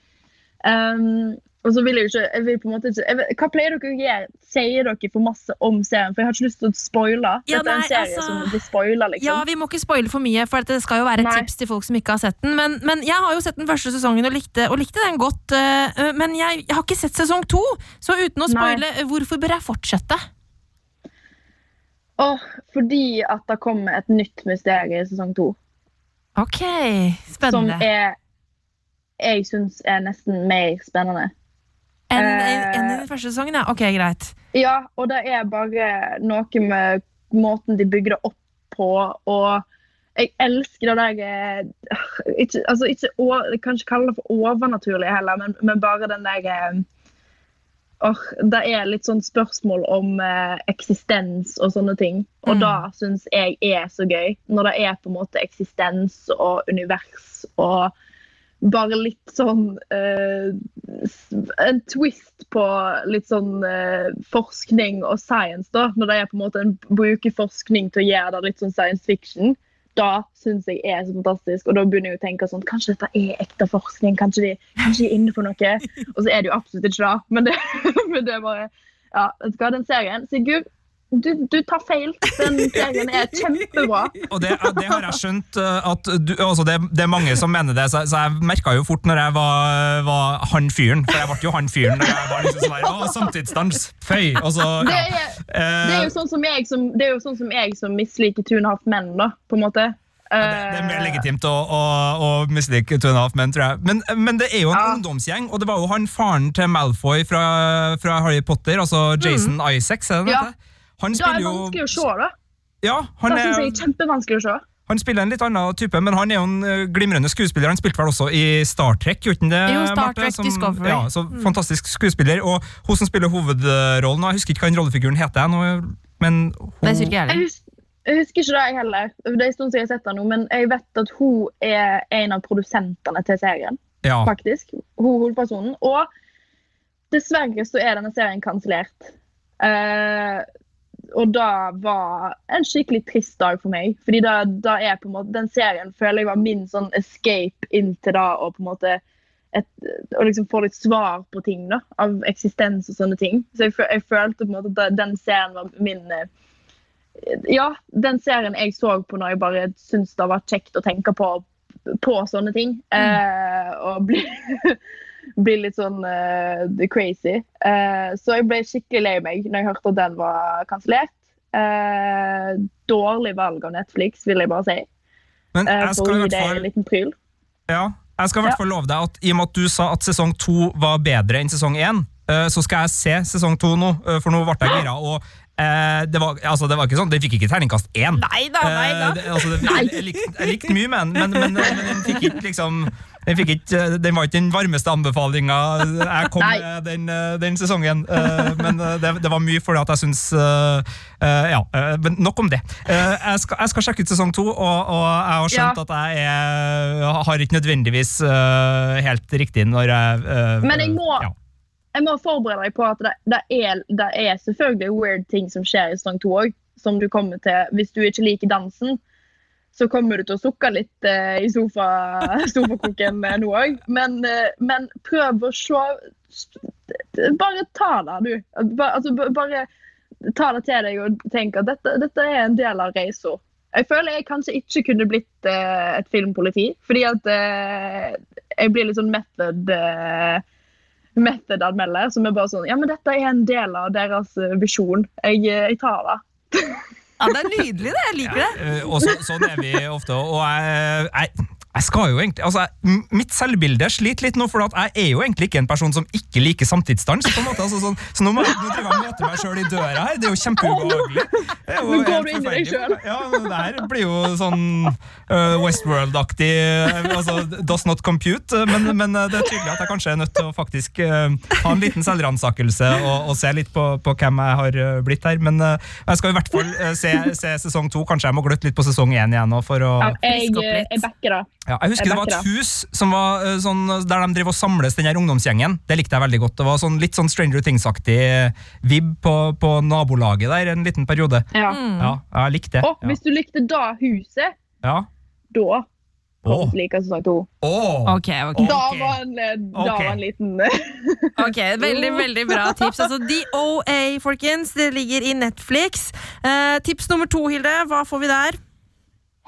[SPEAKER 6] Um, og så vil jeg ikke, jeg vil på en måte ikke vet, Hva pleier dere å gjøre? Sier dere for masse om serien? For jeg har ikke lyst til å spoile.
[SPEAKER 4] Ja,
[SPEAKER 6] Dette er en serie
[SPEAKER 4] altså-
[SPEAKER 6] som blir spoila, liksom.
[SPEAKER 4] Ja, Vi må ikke spoile for mye, for det skal jo være
[SPEAKER 6] Nei.
[SPEAKER 4] tips til folk som ikke har sett den. Men, men jeg har jo sett den første sesongen og likte, og likte den godt. Uh, men jeg, jeg har ikke sett sesong to, så uten å spoile, øh, hvorfor bør jeg fortsette?
[SPEAKER 6] Åh, fordi at det kommer et nytt mysterium i sesong to.
[SPEAKER 4] Ok,
[SPEAKER 6] Som
[SPEAKER 4] spennende.
[SPEAKER 6] er jeg syns er nesten mer spennende.
[SPEAKER 4] Enn
[SPEAKER 6] eh,
[SPEAKER 4] en i den første sesongen, ja. Ok, greit.
[SPEAKER 6] Ja, og det er bare noe med måten de bygger det opp på, og jeg elsker det der eh, ikke, altså ikke, Jeg kan ikke kalle det for overnaturlig heller, men, men bare den der eh, Det er litt sånn spørsmål om eh, eksistens og sånne ting. Og
[SPEAKER 4] Mm.
[SPEAKER 6] da syns jeg er så gøy. Når det er på en måte eksistens og univers og bare litt sånn eh, En twist på litt sånn eh, forskning og science, da. Når det er på en måte en bruker forskning til å gjøre det litt sånn science fiction. Da syns jeg er så fantastisk. Og da begynner jeg å tenke sånn Kanskje dette er ekte forskning? Kanskje de, kanskje de er inne på noe? Og så er det jo absolutt ikke det. Men det, <laughs> men det er bare Ja, vet du hva, den serien Sigurd, du, du tar feil. Den serien er kjempebra.
[SPEAKER 5] Og det, det har jeg skjønt uh, at du, altså det, det er mange som mener det, så, så jeg merka jo fort når jeg var, var han fyren, for jeg ble jo han fyren når jeg var liksom sånn å, samtidsdans, føy, og så,
[SPEAKER 6] Det er, det er
[SPEAKER 5] Eh,
[SPEAKER 6] jo sånn som jeg som, det er jo sånn som, jeg som misliker Two and a Half Men, da, på en måte.
[SPEAKER 5] det, det er mer
[SPEAKER 6] Eh,
[SPEAKER 5] legitimt å, å, å mislike Two and a Half Men, tror jeg. Men, men det er jo en
[SPEAKER 6] Ja.
[SPEAKER 5] ungdomsgjeng, og det var jo han faren til Malfoy fra, fra Harry Potter, altså Jason Isaacs, er det
[SPEAKER 6] det? Ja.
[SPEAKER 5] Det? spiller jo
[SPEAKER 6] Det er vanskelig å se, da.
[SPEAKER 5] Ja, han
[SPEAKER 6] Det synes jeg
[SPEAKER 5] er,
[SPEAKER 6] kjempevanskelig å se.
[SPEAKER 5] han spiller en litt annen type, men han er jo en eh, glimrende skuespiller. Han spilte vel også i Star Trek, gjorde han det?
[SPEAKER 4] Jo, Star
[SPEAKER 5] Marte?
[SPEAKER 4] Trek Discovery.
[SPEAKER 5] Ja, så Fantastisk skuespiller. Og hun som spiller hovedrollen, jeg husker ikke hva den rollefiguren heter, men hun,
[SPEAKER 4] Det sier ikke jeg
[SPEAKER 6] Jeg,
[SPEAKER 4] heller.
[SPEAKER 6] jeg husker ikke det, jeg heller. Det er en stund siden jeg har sett det nå, men jeg vet at hun er en av produsentene til serien.
[SPEAKER 5] ja.
[SPEAKER 6] faktisk. Hun hovedpersonen. Og dessverre så er denne serien kansellert. Eh, og det var en skikkelig trist dag for meg. Fordi da, da er på en måte, den serien føler jeg var min sånn escape inn til det og på en måte et, å liksom få litt svar på ting da, av eksistens og sånne ting. Så jeg, jeg følte på en måte at den serien var min eh, Ja, den serien jeg så på når jeg bare syntes det var kjekt å tenke på, på sånne ting. Eh, og bli, <laughs> bli litt sånn eh, crazy. Uh, så jeg ble skikkelig lei meg når jeg hørte at den var kansellert. Uh, dårlig valg av Netflix, vil jeg bare si.
[SPEAKER 5] Men jeg
[SPEAKER 6] for
[SPEAKER 5] skal i hvert fall
[SPEAKER 6] en liten pryl.
[SPEAKER 5] Ja, jeg skal i hvert fall love deg at i og med at du sa at sesong to var bedre enn sesong én, eh, så skal jeg se sesong to nå, for nå ble jeg gira. Og Eh, det, var, altså, det var ikke sånn, Den fikk ikke terningkast én.
[SPEAKER 4] Nei da, nei da.
[SPEAKER 5] Eh, det, altså, det, jeg, jeg, likte, jeg likte mye med den, men, men, men den fikk ikke liksom den, ikke, den var ikke den varmeste anbefalinga jeg kom med den, eh, den sesongen. Eh, Men eh, det, det var mye fordi at jeg syns eh, eh, Ja, eh, men nok om det. Eh, Jeg skal, jeg skal sjekke ut sesong to, og, og jeg har skjønt
[SPEAKER 6] Ja.
[SPEAKER 5] at jeg er, har ikke nødvendigvis eh, helt riktig når jeg eh,
[SPEAKER 6] Men jeg må-
[SPEAKER 5] ja.
[SPEAKER 6] Jeg må forberede deg på at det, det, er, det er selvfølgelig weird ting som skjer i sesong to òg. Som du kommer til Hvis du ikke liker dansen, så kommer du til å sukke litt eh, i sofa, <laughs> sofakroken eh, nå òg. Men, eh, men prøv å se Bare ta det, du. Ba, altså, bare ta det til deg og tenk at dette, dette er en del av reisa. Jeg føler jeg kanskje ikke kunne blitt uh, et filmpoliti, fordi at uh, jeg blir litt sånn method uh, method-anmelder, som er bare sånn Ja, men dette er en del av deres visjon. Jeg, jeg tar det. <laughs>
[SPEAKER 4] Ja, det er nydelig, det. Jeg liker det.
[SPEAKER 5] Eh, og så, sånn er vi ofte. Og jeg, jeg, jeg skal jo egentlig altså, jeg- Mitt selvbilde sliter litt nå, for jeg er jo egentlig ikke en person som ikke liker samtidsdans. på en måte, altså, sånn, så nå må jeg nå driver jeg og møter meg sjøl i døra her. Det er jo kjempeubehagelig.
[SPEAKER 6] Nå går du inn i deg sjøl.
[SPEAKER 5] Ja, men det her blir jo sånn uh, Westworld-aktig eh, altså, Does not compute. Men, men eh, det er tydelig at jeg kanskje er nødt til å faktisk uh, ha en liten selvransakelse og, og se litt på, på hvem jeg har blitt her. Men uh, jeg skal i hvert fall se, se sesong to. Kanskje jeg må gløtte litt på sesong én igjen nå for å
[SPEAKER 6] Ja, jeg, jeg backer det.
[SPEAKER 5] Ja, jeg husker det var et hus som var eh, sånn, der de drev og samles, den her ungdomsgjengen. Det likte jeg veldig godt. Det var sånn, litt sånn Stranger Things-aktig vib på, på nabolaget der en liten periode.
[SPEAKER 6] Ja.
[SPEAKER 4] Mm.
[SPEAKER 5] Ja, jeg likte det.
[SPEAKER 6] Og hvis du likte da huset,
[SPEAKER 5] Ja.
[SPEAKER 6] da å like sesong to.
[SPEAKER 5] Åh.
[SPEAKER 4] Ok, ok.
[SPEAKER 6] Da var en, eh, da
[SPEAKER 5] okay.
[SPEAKER 6] var en liten <laughs>
[SPEAKER 4] Ok, Veldig veldig bra tips. Altså, DOA, folkens. Det ligger i Netflix. Eh, tips nummer to, Hilde. Hva får vi der?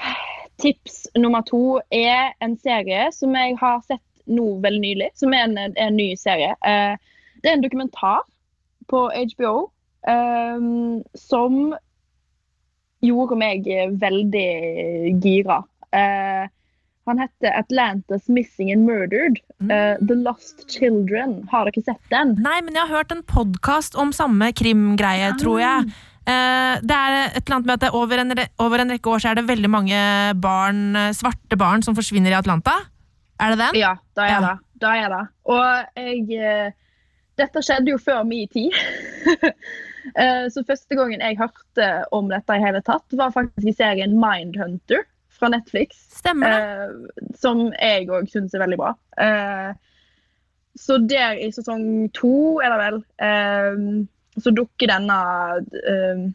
[SPEAKER 4] <sighs> <sighs>
[SPEAKER 6] Tips nummer to er en serie som jeg har sett nå veldig nylig. Som er en, en ny serie. Eh, det er en dokumentar på HBO eh, som gjorde meg veldig gira. Eh, han heter 'Atlantas Missing and Murdered'. eh, The Lost Children. Har dere sett den?
[SPEAKER 4] Nei, men jeg har hørt en podkast om samme krimgreie, tror jeg. Eh, det er et eller annet med at over, en, over en rekke år så er det veldig mange barn, eh, svarte barn som forsvinner i Atlanta. Er det den?
[SPEAKER 6] Ja, da er
[SPEAKER 4] Ja.
[SPEAKER 6] det. Da er det. Og jeg eh, Dette skjedde jo før min tid. <laughs> Så første gangen jeg hørte om dette i hele tatt, var faktisk i serien Mindhunter fra Netflix.
[SPEAKER 4] Stemmer det?
[SPEAKER 6] som jeg òg syns er veldig bra. Så der i sesong to, er det vel, så dukker denne uh,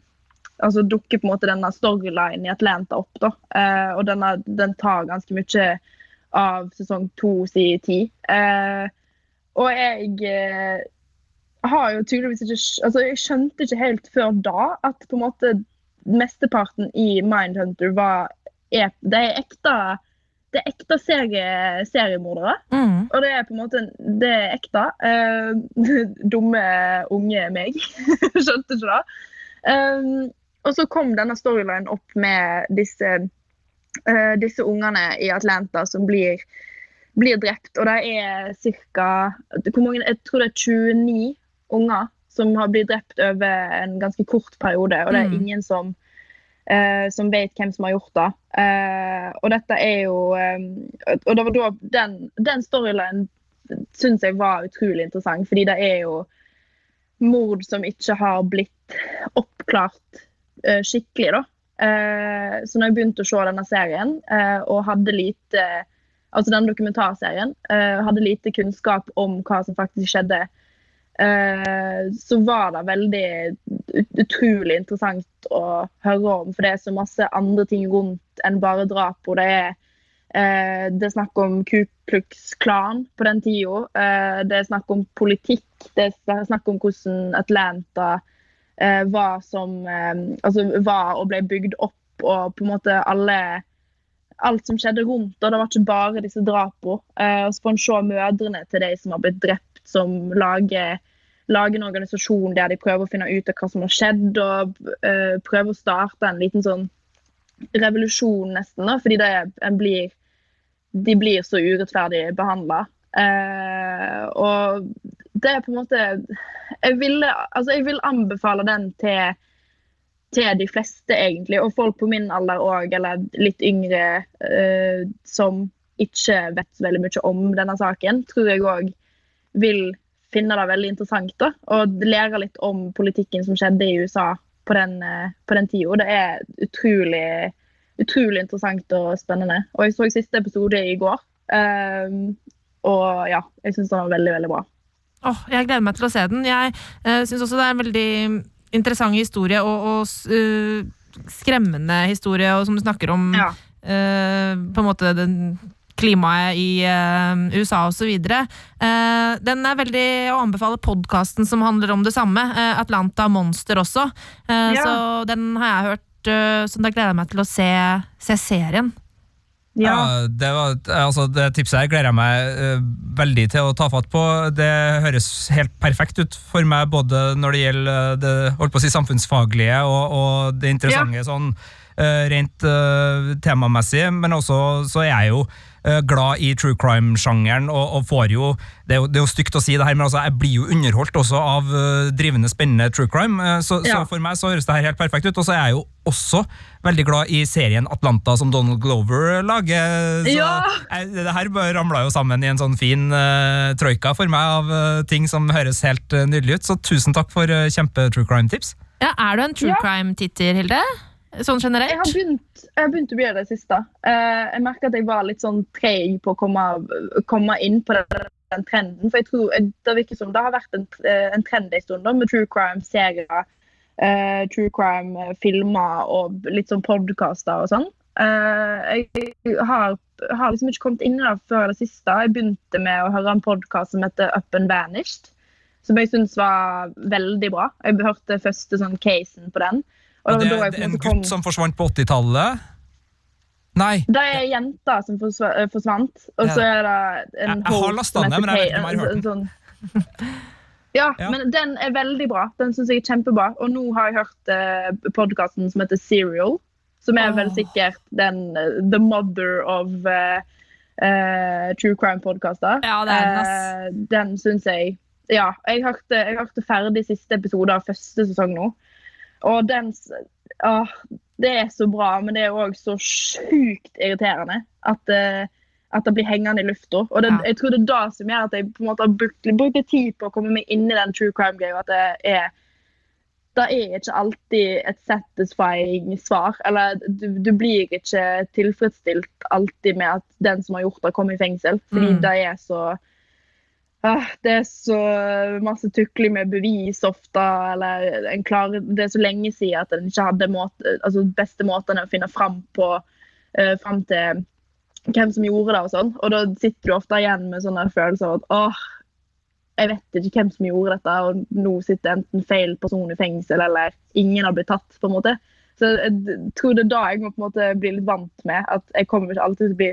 [SPEAKER 6] Altså dukker på en måte denne storylinen i Atlanta opp, da. uh, og denne, den tar ganske mye av sesong to sin tid. Eh, og jeg har jo tydeligvis ikke Altså, jeg skjønte ikke helt før da at på en måte mesteparten i Mindhunter var er, Det er ekte det er ekte serie, seriemordere.
[SPEAKER 4] Mm.
[SPEAKER 6] Og det er på en måte Det er ekte. Uh, <laughs> dumme, unge meg. <laughs> Skjønte ikke det. Um, og så kom denne storylinen opp med disse, uh, disse ungene i Atlanta som blir, blir drept. Og det er ca. Jeg tror det er 29 unger som har blitt drept over en ganske kort periode. Og det er
[SPEAKER 4] Mm.
[SPEAKER 6] ingen som, eh, som vet hvem som har gjort det. Eh, og dette er jo eh, Og det var da den, den storylinen syns jeg var utrolig interessant, fordi det er jo mord som ikke har blitt oppklart eh, skikkelig, da. Eh, så når jeg begynte å se denne serien, eh, og hadde lite Altså denne dokumentarserien, eh, hadde lite kunnskap om hva som faktisk skjedde, så var det veldig utrolig interessant å høre om. For det er så masse andre ting rundt enn bare drap. Og det er Eh, det er snakk om Ku Klux Klan på den tida. Eh, det er snakk om politikk. Det er snakk om hvordan Atlanta eh, var som eh, Altså var og ble bygd opp, og på en måte alle Alt som skjedde rundt. Og det var ikke bare disse drapene. Eh, og så får en se mødrene til de som har blitt drept, som lager lager en organisasjon der de prøver å finne ut av hva som har skjedd, og uh, prøver å starte en liten sånn revolusjon, nesten, da, fordi blir, de blir så urettferdig behandla. Uh, og det er på en måte Jeg vil, altså jeg vil anbefale den til til de fleste, egentlig. Og folk på min alder òg, eller litt yngre, uh, som ikke vet så veldig mye om denne saken, tror jeg òg vil finne det veldig interessant. da, Og lære litt om politikken som skjedde i USA på den, eh, på den tida. Det er utrolig, utrolig interessant og spennende. Og jeg så siste episode i går. Um, og ja, jeg syns den var veldig, veldig bra.
[SPEAKER 4] Oh, jeg gleder meg til å se den. Jeg uh, syns også det er en veldig interessant historie og, og øh, skremmende historie, og som du snakker om
[SPEAKER 6] Ja.
[SPEAKER 4] uh, på en måte den klimaet i uh, USA osv. Uh, den er veldig å anbefale podkasten som handler om det samme. uh, Atlanta Monster også. Uh,
[SPEAKER 6] Ja.
[SPEAKER 4] Så den har jeg hørt, uh, så da gleder jeg meg til å se, se serien.
[SPEAKER 6] Ja.
[SPEAKER 5] Ja, det, var, altså, det tipset her gleder jeg meg uh, veldig til å ta fatt på. Det høres helt perfekt ut for meg, både når det gjelder eh, det holdt på å si, samfunnsfaglige og, og det interessante sånn uh, rent uh, temamessig, men også så er jeg jo eh, glad i true crime-sjangeren, og, og får jo det, er jo det er jo stygt å si det her, men altså, jeg blir jo underholdt også av eh, drivende, spennende true crime. eh, så,
[SPEAKER 6] Ja.
[SPEAKER 5] så for meg så høres det her helt perfekt ut. Og så er jeg jo også veldig glad i serien Atlanta som Donald Glover lager. Så
[SPEAKER 6] Ja.
[SPEAKER 5] jeg, det her bare ramla jo sammen i en sånn fin uh, troika for meg av uh, ting som høres helt uh, nydelig ut. Så tusen takk for uh, kjempe-true crime-tips.
[SPEAKER 4] Ja, er du en true
[SPEAKER 6] Ja.
[SPEAKER 4] crime-titter, Hilde? Sånn
[SPEAKER 6] Jeg har begynt, jeg har begynt å gjøre det siste. Eh, jeg merker at jeg var litt sånn treig på å komme, komme inn på den, den trenden. For jeg tror det virker som det har vært en, eh, en trend en stund med true crime-serier, uh, true crime-filmer og litt sånn podkaster og sånn. Uh, jeg har, har liksom ikke kommet inn i det før det siste. Jeg begynte med å høre en podkast som heter Up and Vanished. Som jeg syns var veldig bra. Jeg hørte første sånn casen på den. Og det
[SPEAKER 5] er
[SPEAKER 6] en
[SPEAKER 5] gutt som forsvant på 80-tallet. Nei.
[SPEAKER 6] Det er jenta som eh, forsvant, og så er det en
[SPEAKER 5] Jeg- jeg har lasta ned, men jeg vet ikke om jeg har hørt
[SPEAKER 6] den. Ja,
[SPEAKER 5] Ja.
[SPEAKER 6] men den er veldig bra. Den syns jeg er kjempebra. Og nå har jeg hørt eh, podkasten som heter Serial, som er vel sikkert den eh, the mother of Uh, true crime-podkaster.
[SPEAKER 4] Ja, det den, ass.
[SPEAKER 6] den syns jeg Ja, jeg hørte, jeg hørte ferdig siste episode av første sesong nå. Og den åh, Det er så bra, men det er òg så sjukt irriterende at, eh, at det blir hengende i lufta. Og det,
[SPEAKER 4] Ja.
[SPEAKER 6] jeg tror det er det som gjør at jeg på en måte har brukt, brukt tid på å komme meg inn i den true crime-greia. At det er det er ikke alltid et satisfying svar. Eller du, du blir ikke tilfredsstilt alltid med at den som har gjort det, kommer i fengsel. Fordi
[SPEAKER 4] Mm.
[SPEAKER 6] det er så ah, Det er så masse tukling med bevis ofte, eller klar, Det er så lenge siden at en ikke hadde måte, altså beste måtene å finne fram på uh, fram til hvem som gjorde det og sånn. Og da sitter du ofte igjen med sånne følelser av at åh, jeg vet ikke hvem som gjorde dette, og nå sitter enten feil person i fengsel, eller ingen har blitt tatt, på en måte. Så jeg tror det er da jeg må på en måte bli litt vant med at jeg kommer ikke alltid til å bli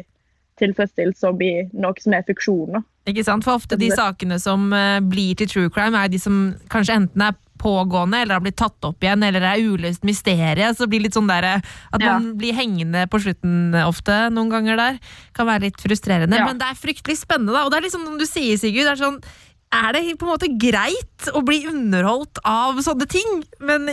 [SPEAKER 6] tilfredsstilt som i noe som er fiksjon.
[SPEAKER 4] Ikke sant? For ofte de sakene som eh, blir til true crime, er de som kanskje enten er pågående, eller har blitt tatt opp igjen, eller det er uløst mysterie. Så det blir litt sånn der, eh, at
[SPEAKER 6] Ja.
[SPEAKER 4] man blir hengende på slutten ofte, noen ganger der. Kan være litt frustrerende.
[SPEAKER 6] Ja.
[SPEAKER 4] Men det er fryktelig spennende, da. Og det er liksom som du sier, Sigurd. Det er sånn er det på en måte greit å bli underholdt av sånne ting? Men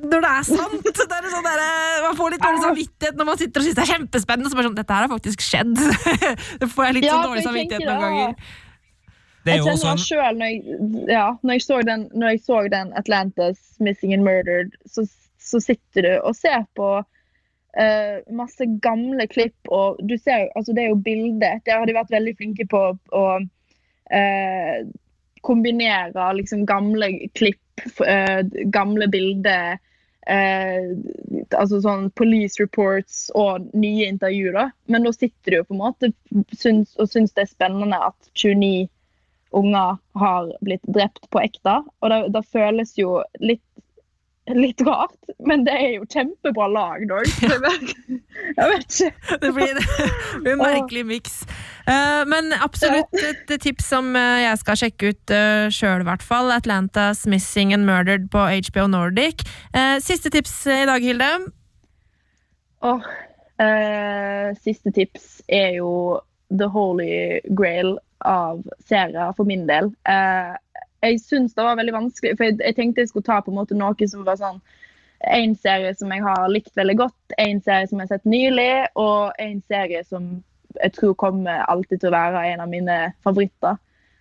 [SPEAKER 4] når det er sant det er sånn der, Man får litt dårlig samvittighet når man sitter og syns det er kjempespennende. Så bare sånn, Dette her har faktisk skjedd. <laughs> det får jeg litt
[SPEAKER 6] Ja,
[SPEAKER 4] sånn dårlig samvittighet noen ganger.
[SPEAKER 5] Det er
[SPEAKER 6] Jeg kjenner
[SPEAKER 5] en
[SPEAKER 6] det selv når jeg, ja, når jeg, så den, når jeg så den Atlantis Missing and Murdered, så, så sitter du og ser på uh, masse gamle klipp, og du ser jo, altså det er jo bildet Der har de vært veldig flinke på å uh, kombinere liksom gamle klipp, uh, gamle bilder, eh, altså sånn police reports og nye intervjuer. da. Men da sitter du jo på en måte syns, og syns det er spennende at 29 unger har blitt drept på ekte. Og det, det føles jo litt, litt rart, men det er jo kjempebra lag, dog. <laughs> Jeg vet, ikke.
[SPEAKER 4] Det blir, det blir en merkelig miks. Eh, men absolutt et tips som eh, jeg skal sjekke ut uh, sjøl, i hvert fall. Atlantas Missing and Murdered på HBO Nordic. Eh, siste tips i dag, Hilde.
[SPEAKER 6] Oh, eh, siste tips er jo The Holy Grail av serier for min del. Eh, jeg syns det var veldig vanskelig, for jeg, jeg tenkte jeg skulle ta på en måte noe som var sånn en serie som jeg har likt veldig godt, en serie som jeg har sett nylig, og en serie som jeg tror kommer alltid til å være en av mine favoritter.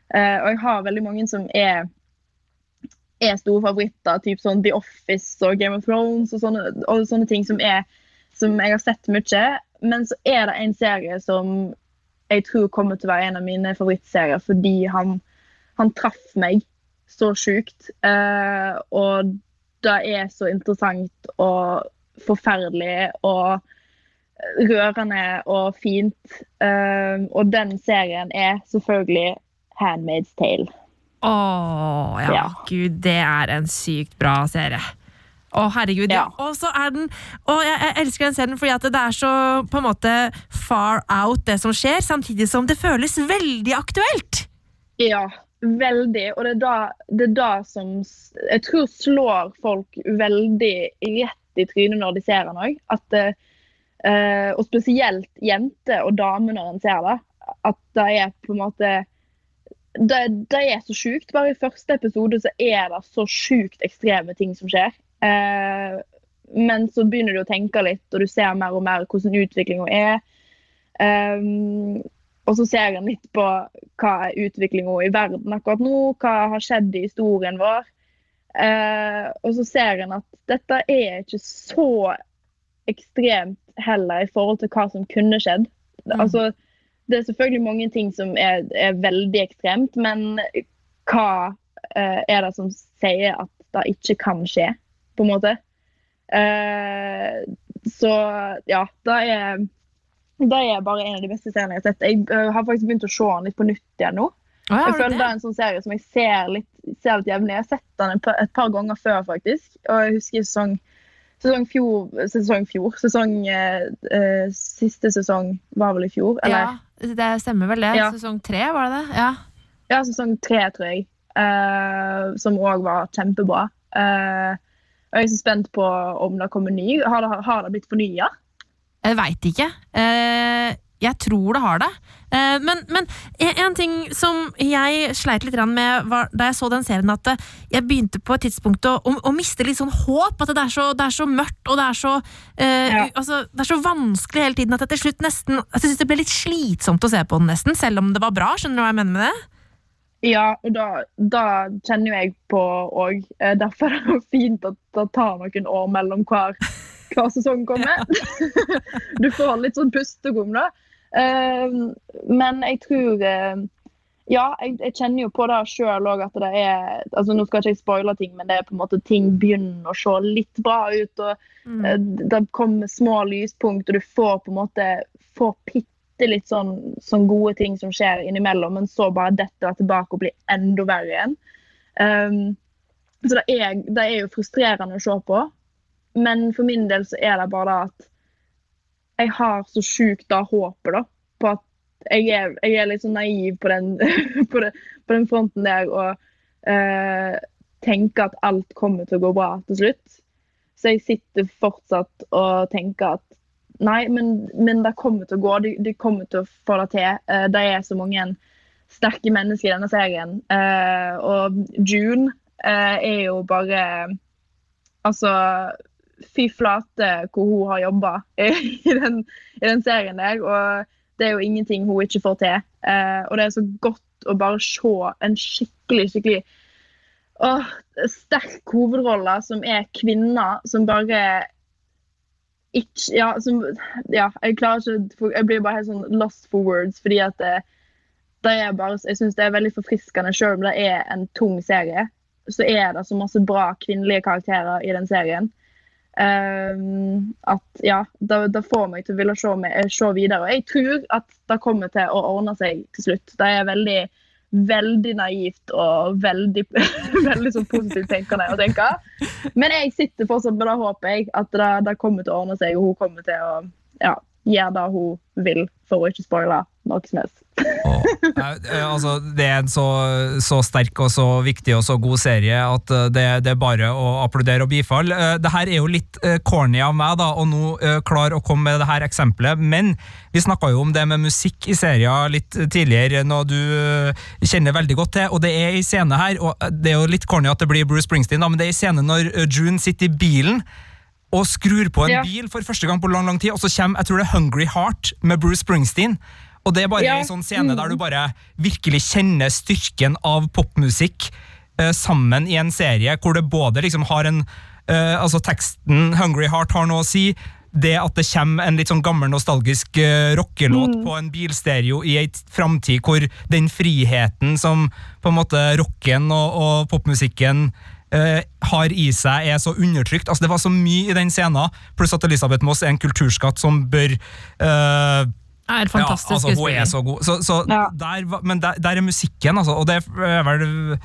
[SPEAKER 6] Uh, og jeg har veldig mange som er, er store favoritter, typ sånn The Office og Game of Thrones og sånne, og sånne ting som, er, som jeg har sett mye. Men så er det en serie som jeg tror kommer til å være en av mine favorittserier fordi han, han traff meg så sjukt. Eh, og det er så interessant og forferdelig og rørende og fint. Eh, og den serien er selvfølgelig Handmaid's Tale.
[SPEAKER 4] Å ja,
[SPEAKER 6] Ja.
[SPEAKER 4] gud, det er en sykt bra serie. Å, herregud. Ja. Og så er den Og jeg, jeg elsker den serien fordi at det er så på en måte far out, det som skjer, samtidig som det føles veldig aktuelt.
[SPEAKER 6] Ja, veldig. Og det er da, det er da som jeg tror slår folk veldig rett i trynet når de ser den òg. Uh, og spesielt jenter og damer når en ser det. At det er på en måte Det, det er så sjukt. Bare i første episode så er det så sjukt ekstreme ting som skjer. Eh, men så begynner du å tenke litt, og du ser mer og mer hvordan utviklinga er. Um, og så ser en litt på hva er utviklinga i verden akkurat nå, hva har skjedd i historien vår. Eh, og så ser en at dette er ikke så ekstremt heller i forhold til hva som kunne skjedd. Altså, det er selvfølgelig mange ting som er, er veldig ekstremt, men hva eh, er det som sier at det ikke kan skje, på en måte? Eh, så ja, det er det er bare en av de beste seriene jeg har sett. Jeg øh, har faktisk begynt å se den litt på nytt igjen nå.
[SPEAKER 4] Ja,
[SPEAKER 6] Jeg føler det
[SPEAKER 4] det?
[SPEAKER 6] er en sånn serie som jeg ser litt, ser litt jevnlig. Jeg har sett den et par, et par ganger før, faktisk. Og jeg husker sesong, sesong fjor, sesong fjor. Sesong eh, eh, Siste sesong var vel i fjor? Eller?
[SPEAKER 4] Ja, det stemmer vel det.
[SPEAKER 6] Ja.
[SPEAKER 4] Sesong tre, var det det? Ja.
[SPEAKER 6] Ja, sesong tre, tror jeg. eh, som òg var kjempebra. Eh, og jeg er så spent på om det kommer ny. Har det, har det blitt fornya?
[SPEAKER 4] Jeg veit ikke. Eh, jeg tror det har det. Eh, men, men en, ting som jeg sleit litt med var, da jeg så den serien, at eh, jeg begynte på et tidspunkt å, å, å miste litt sånn håp. At det er så, det er så mørkt, og det er så, uh,
[SPEAKER 6] Ja.
[SPEAKER 4] altså, det er så vanskelig hele tiden at jeg til slutt nesten Jeg synes det ble litt slitsomt å se på den, nesten, selv om det var bra. Skjønner du hva jeg mener med det?
[SPEAKER 6] Ja, og da, da kjenner jo jeg på òg. Derfor er det fint at det tar noen år mellom hver, hver sesong kommer. <laughs> du får litt sånn pusterom, da. Uh, men jeg tror uh, Ja, jeg, jeg kjenner jo på det sjøl òg at det er altså Nå skal ikke jeg spoile ting, men det er på en måte ting begynner å se litt bra ut. og eh, Det kommer små lyspunkt, og du får på en måte får bitte litt sånn, sånn gode ting som skjer innimellom, men så bare detter det tilbake og blir enda verre igjen. Um, så det er, det er jo frustrerende å se på. Men for min del så er det bare at jeg har så sjukt da håpet da, på at jeg er, jeg er litt sånn naiv på den, <laughs> på, den, på den fronten der og eh, tenker at alt kommer til å gå bra til slutt. Så jeg sitter fortsatt og tenker at nei, men, men det kommer til å gå. De, de kommer til å få det til. Eh, det er så mange sterke mennesker i denne serien. Eh, og June eh, er jo bare Altså Fy flate hvor hun har jobba i, i den serien der. Og det er jo ingenting hun ikke får til. Eh, og det er så godt å bare se en skikkelig, skikkelig åh, sterk hovedrolle som er kvinner, som bare ikke Ja, som, ja jeg klarer ikke Jeg blir bare helt sånn lost for words, fordi at det, det er bare, jeg synes det er veldig forfriskende, selv om det er en tung serie. Så er det så masse bra kvinnelige karakterer i den serien. Um, at ja, det, det får meg til å ville se, med, se videre. Og jeg tror at det kommer til å ordne seg til slutt. Det er veldig, veldig naivt og veldig, <laughs> veldig sånn positivt tenkende å tenke. Men jeg sitter fortsatt med det håpet jeg, at det, det kommer til å ordne seg, og hun kommer til å ja, gjøre det hun vil, for å ikke spoile noe som helst.
[SPEAKER 5] Eh, altså, det er en så, så sterk og så viktig og så god serie at eh, det, det er bare å applaudere og bifalle. Eh, Det her er jo litt corny av meg da, å nå klare å komme med det her eksempelet, men vi snakka jo om det med musikk i serier litt tidligere, noe du kjenner veldig godt til, og det er i scene her, og det er jo litt corny at det blir Bruce Springsteen, da, men det er i scene når June sitter i bilen og skrur på en
[SPEAKER 6] Ja.
[SPEAKER 5] bil for første gang på lang lang tid, og så kommer jeg tror det er Hungry Heart med Bruce Springsteen. Og det er bare
[SPEAKER 6] Ja.
[SPEAKER 5] en sånn scene der du bare virkelig kjenner styrken av popmusikk eh, sammen i en serie hvor det både liksom har en eh, Altså teksten Hungry Heart har noe å si. Det at det kommer en litt sånn gammel nostalgisk uh, rockelåt på en bilstereo i ei framtid hvor den friheten som på en måte rocken og, og popmusikken Uh, har i seg, er så undertrykt. Altså Det var så mye i den scenen, pluss at Elisabeth Moss er en kulturskatt som bør eh,
[SPEAKER 4] Er fantastisk
[SPEAKER 5] ja, altså, hun er så god. Så, så
[SPEAKER 6] Ja.
[SPEAKER 5] der, men der, der er musikken, altså. Og det er vel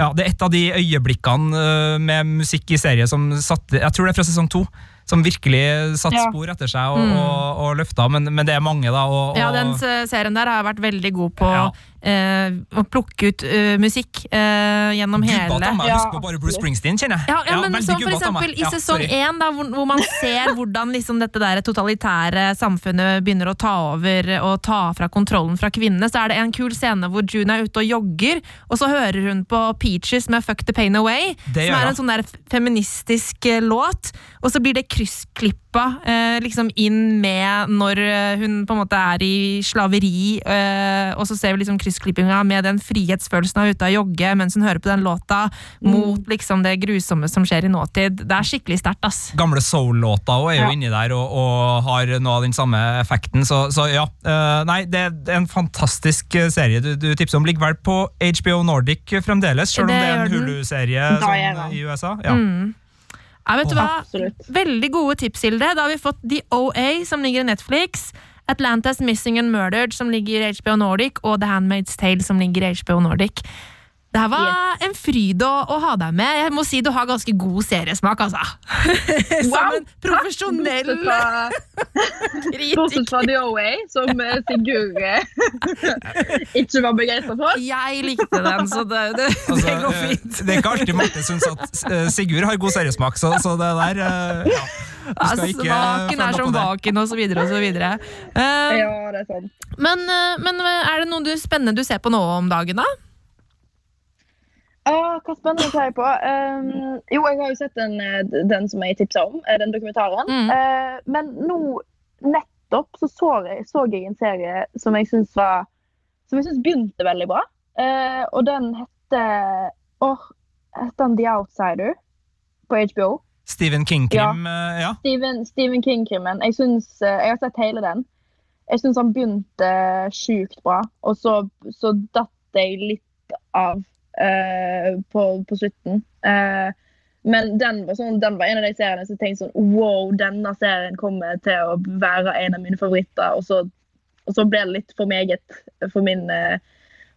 [SPEAKER 5] ja, det er et av de øyeblikkene øh, med musikk i serie som satte Jeg tror det er fra sesong to. Som virkelig satte
[SPEAKER 6] Ja.
[SPEAKER 5] spor etter seg og, og, og løfta, men, men det er mange, da. Og, og,
[SPEAKER 4] Ja, den serien der har vært veldig god på
[SPEAKER 5] Ja.
[SPEAKER 4] Eh, å plukke ut eh, musikk eh, gjennom
[SPEAKER 5] Gubbete
[SPEAKER 4] hele
[SPEAKER 5] av meg, på bare Bruce. Springsteen, kjenner jeg.
[SPEAKER 4] Ja, ja, men så for
[SPEAKER 5] gubbete
[SPEAKER 4] eksempel I sesong én, da, hvor, hvor man ser <laughs> hvordan liksom dette der totalitære samfunnet begynner å ta over og ta fra kontrollen fra kvinnene, så er det en kul scene hvor June er ute og jogger, og så hører hun på Peaches med Fuck the Pain Away, som er en sånn der feministisk eh, låt, og så blir det kryssklippa eh, liksom inn med når eh, hun på en måte er i slaveri, eh, og så ser vi liksom kryssklippinga med den frihetsfølelsen av ute og jogge mens hun hører på den låta, mot liksom det grusomme som skjer i nåtid. Det er skikkelig sterkt, ass.
[SPEAKER 5] Gamle soul-låta òg er jo
[SPEAKER 6] Ja.
[SPEAKER 5] inni der og, og har noe av den samme effekten, så, så ja. Eh, nei, det er en fantastisk serie du, du tipser om. Ligger vel på HBO Nordic fremdeles, selv om
[SPEAKER 4] Det
[SPEAKER 5] det er en. Hulu-serie i USA. Ja.
[SPEAKER 4] Mm. Ja, vet du hva?
[SPEAKER 6] Absolutt.
[SPEAKER 4] Veldig gode tips, Hilde. Da har vi fått The OA, som ligger i Netflix. Atlantas Missing and Murdered, som ligger i HBO Nordic, og The Handmaid's Tale, som ligger i HBO Nordic. Det her var en fryd å, å ha deg med. Jeg må si du har ganske god seriesmak, altså. <laughs> Som en profesjonell
[SPEAKER 6] Bortsett fra, The OA, som eh, Sigurd eh, <laughs> ikke var begeistra for.
[SPEAKER 4] Jeg likte den, så det, det,
[SPEAKER 5] Altså,
[SPEAKER 4] det går
[SPEAKER 5] eh,
[SPEAKER 4] fint.
[SPEAKER 5] det er ikke alltid Marte syns at Sigurd har god seriesmak, så, så det der ja.
[SPEAKER 4] Altså, Vaken er som vaken, og så videre og så videre. Uh,
[SPEAKER 6] Ja, det er sant.
[SPEAKER 4] men, men er det noe du, spennende du ser på nå om dagen, da?
[SPEAKER 6] Ah, hva spennende ser jeg på? Um, jo, jeg har jo sett den, eh, den som jeg tipsa om, eh, den dokumentaren.
[SPEAKER 4] Mm.
[SPEAKER 6] Uh, men nå nettopp så så jeg, så jeg en serie som jeg syns var Som jeg syns begynte veldig bra. Uh, og den heter Åh, heter den The Outsider på HBO?
[SPEAKER 5] Stephen King-krim, ja. ja.
[SPEAKER 6] Stephen, Stephen King-krimmen. Jeg, syns, eh, jeg har sett hele den. Jeg syns han begynte sjukt bra, og så, så datt jeg litt av på, på slutten. Eh, men den var, sånn, den var en av de seriene som tenkte sånn Wow, denne serien kommer til å være en av mine favoritter. Og så, og så ble det litt for meget for min, eh,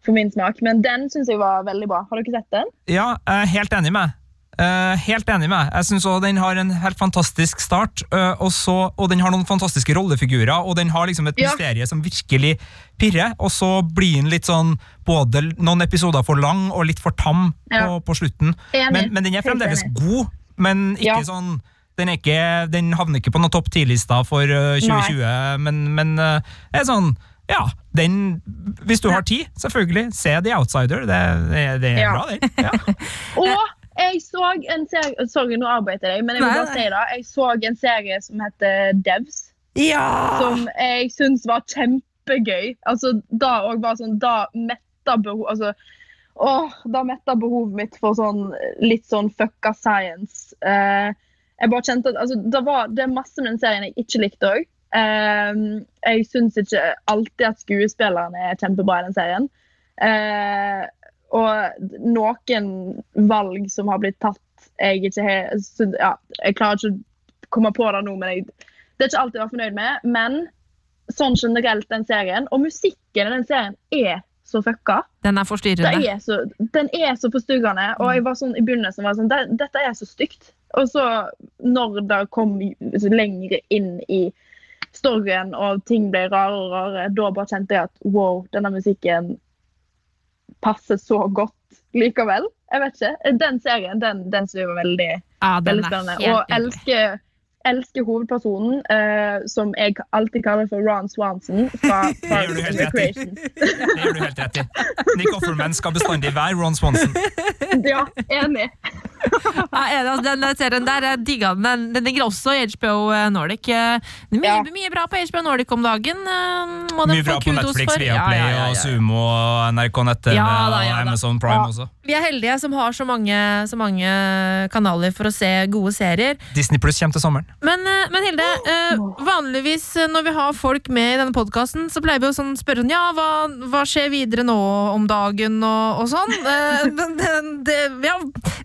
[SPEAKER 6] for min smak. Men den syns jeg var veldig bra. Har dere sett den?
[SPEAKER 5] Ja, jeg er helt enig med. Eh, helt enig med. Jeg også den har en helt fantastisk start, Uh, og, så, og den har noen fantastiske rollefigurer, og den har liksom et
[SPEAKER 6] Ja.
[SPEAKER 5] mysterie som virkelig pirrer, og så blir den litt sånn både noen episoder for lang og litt for tam på,
[SPEAKER 6] Ja.
[SPEAKER 5] på slutten. Men, men den er fremdeles god, men ikke
[SPEAKER 6] Ja.
[SPEAKER 5] sånn den, er ikke, den havner ikke på noen topp 10-lista for uh, 2020, men, men eh, det er sånn ja, den, Hvis du har tid, selvfølgelig, se The Outsider. Det, det, det er
[SPEAKER 6] Ja.
[SPEAKER 5] bra, det. <laughs> Ja.
[SPEAKER 6] Og jeg så en serie Sorry, nå arbeider jeg men jeg vil bare si det. Jeg så en serie som heter Devs,
[SPEAKER 4] Ja!
[SPEAKER 6] som jeg syns var kjempegøy. Altså, da òg var sånn Da metta behov Altså, åh, da metta behovet mitt for sånn litt sånn fucka science. Eh, jeg bare kjente at altså, det, var, det er masse med den serien jeg ikke likte òg. jeg syns ikke alltid at skuespillerne er kjempebra i den serien. Eh, og noen valg som har blitt tatt jeg ikke har ja, Jeg klarer ikke å komme på det nå, men jeg, det er ikke alt jeg var fornøyd med. Men sånn generelt, den serien, og musikken i den serien er så fucka.
[SPEAKER 4] Den er forstyrrende.
[SPEAKER 6] er så, den er så forstyrrende. Og jeg var sånn, i begynnelsen var jeg sånn, Dette er så stygt. Og så, når det kom lenger inn i storyen og ting ble rarere og rarere, da bare kjente jeg at wow, denne musikken passer så godt likevel. Jeg vet ikke. Den serien den, den synes jeg var veldig,
[SPEAKER 4] Ja,
[SPEAKER 6] veldig spennende. Og elsker, elsker hovedpersonen, uh, som jeg alltid kaller for Ron Swanson fra <laughs> Parks
[SPEAKER 5] helt
[SPEAKER 6] and. Recreation.
[SPEAKER 5] Det gjør du helt rett i. Nick Offerman skal bestandig være Ron Swanson.
[SPEAKER 6] Ja, enig. <laughs>
[SPEAKER 4] Er altså, den serien der, jeg digga den. Den, ligger også i HBO Nordic. Eh, Det er mye,
[SPEAKER 6] Ja.
[SPEAKER 4] mye bra på HBO Nordic om dagen. eh,
[SPEAKER 5] Mye bra på Netflix. Viaplay
[SPEAKER 4] Ja, ja, ja, ja.
[SPEAKER 5] og Sumo og NRK
[SPEAKER 4] Ja ja
[SPEAKER 5] og. Amazon Prime også.
[SPEAKER 4] Vi er heldige som har så mange, så mange kanaler for å se gode serier.
[SPEAKER 5] Disney Pluss kommer til sommeren.
[SPEAKER 4] Men, eh, men Hilde, eh, vanligvis eh, når vi har folk med i denne podkasten, så pleier vi å sånn spørre ja, hva, hva skjer videre nå om dagen og, og sånn. Eh, <laughs> det, det, ja,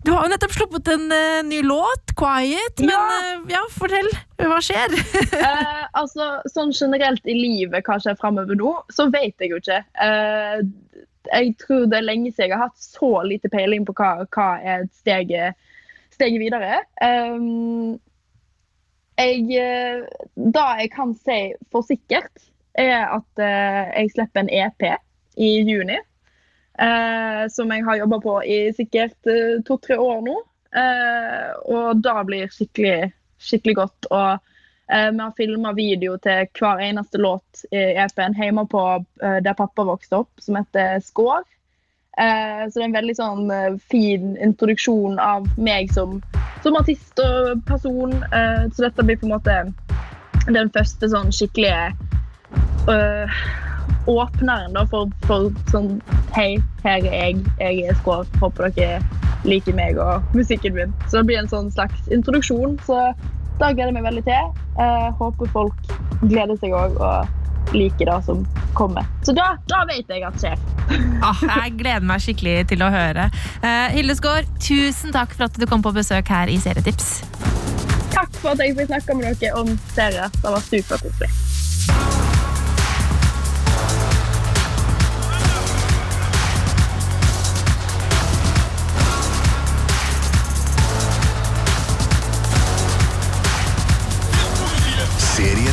[SPEAKER 4] du har jo nettopp sluppet en uh, ny låt, 'Quiet', men
[SPEAKER 6] Ja.
[SPEAKER 4] uh, ja, fortell. Hva skjer?
[SPEAKER 6] uh, <laughs> altså, sånn generelt i livet, hva skjer framover nå, så vet jeg jo ikke. Jeg tror det er lenge siden jeg har hatt så lite peiling på hva, hva er steget, steget videre. Jeg, da jeg kan si for sikkert, er at jeg slipper en EP i juni. Eh, som jeg har jobba på i sikkert eh, to-tre år nå. Eh, og det blir skikkelig, skikkelig godt. Og vi har filma video til hver eneste låt i EP-en hjemme på der pappa vokste opp, som heter Skår. Så det er en veldig sånn fin introduksjon av meg som, som artist og person. Så dette blir på en måte den første sånn skikkelige øh, åpneren da, for, for sånn Hei, her er jeg. Jeg er Skår. Håper dere liker meg og musikken min. Så det blir en sånn slags introduksjon. Så da gleder jeg meg veldig til. Eh, håper folk gleder seg òg og liker det som kommer. Så da, da vet jeg at skjer. <laughs>
[SPEAKER 4] Ah, jeg gleder meg skikkelig til å høre. Eh, Hilde Skaar, tusen takk for at du kom på besøk her i Serietips.
[SPEAKER 6] Takk for at jeg fikk snakke med dere om serier. Det var superkoselig.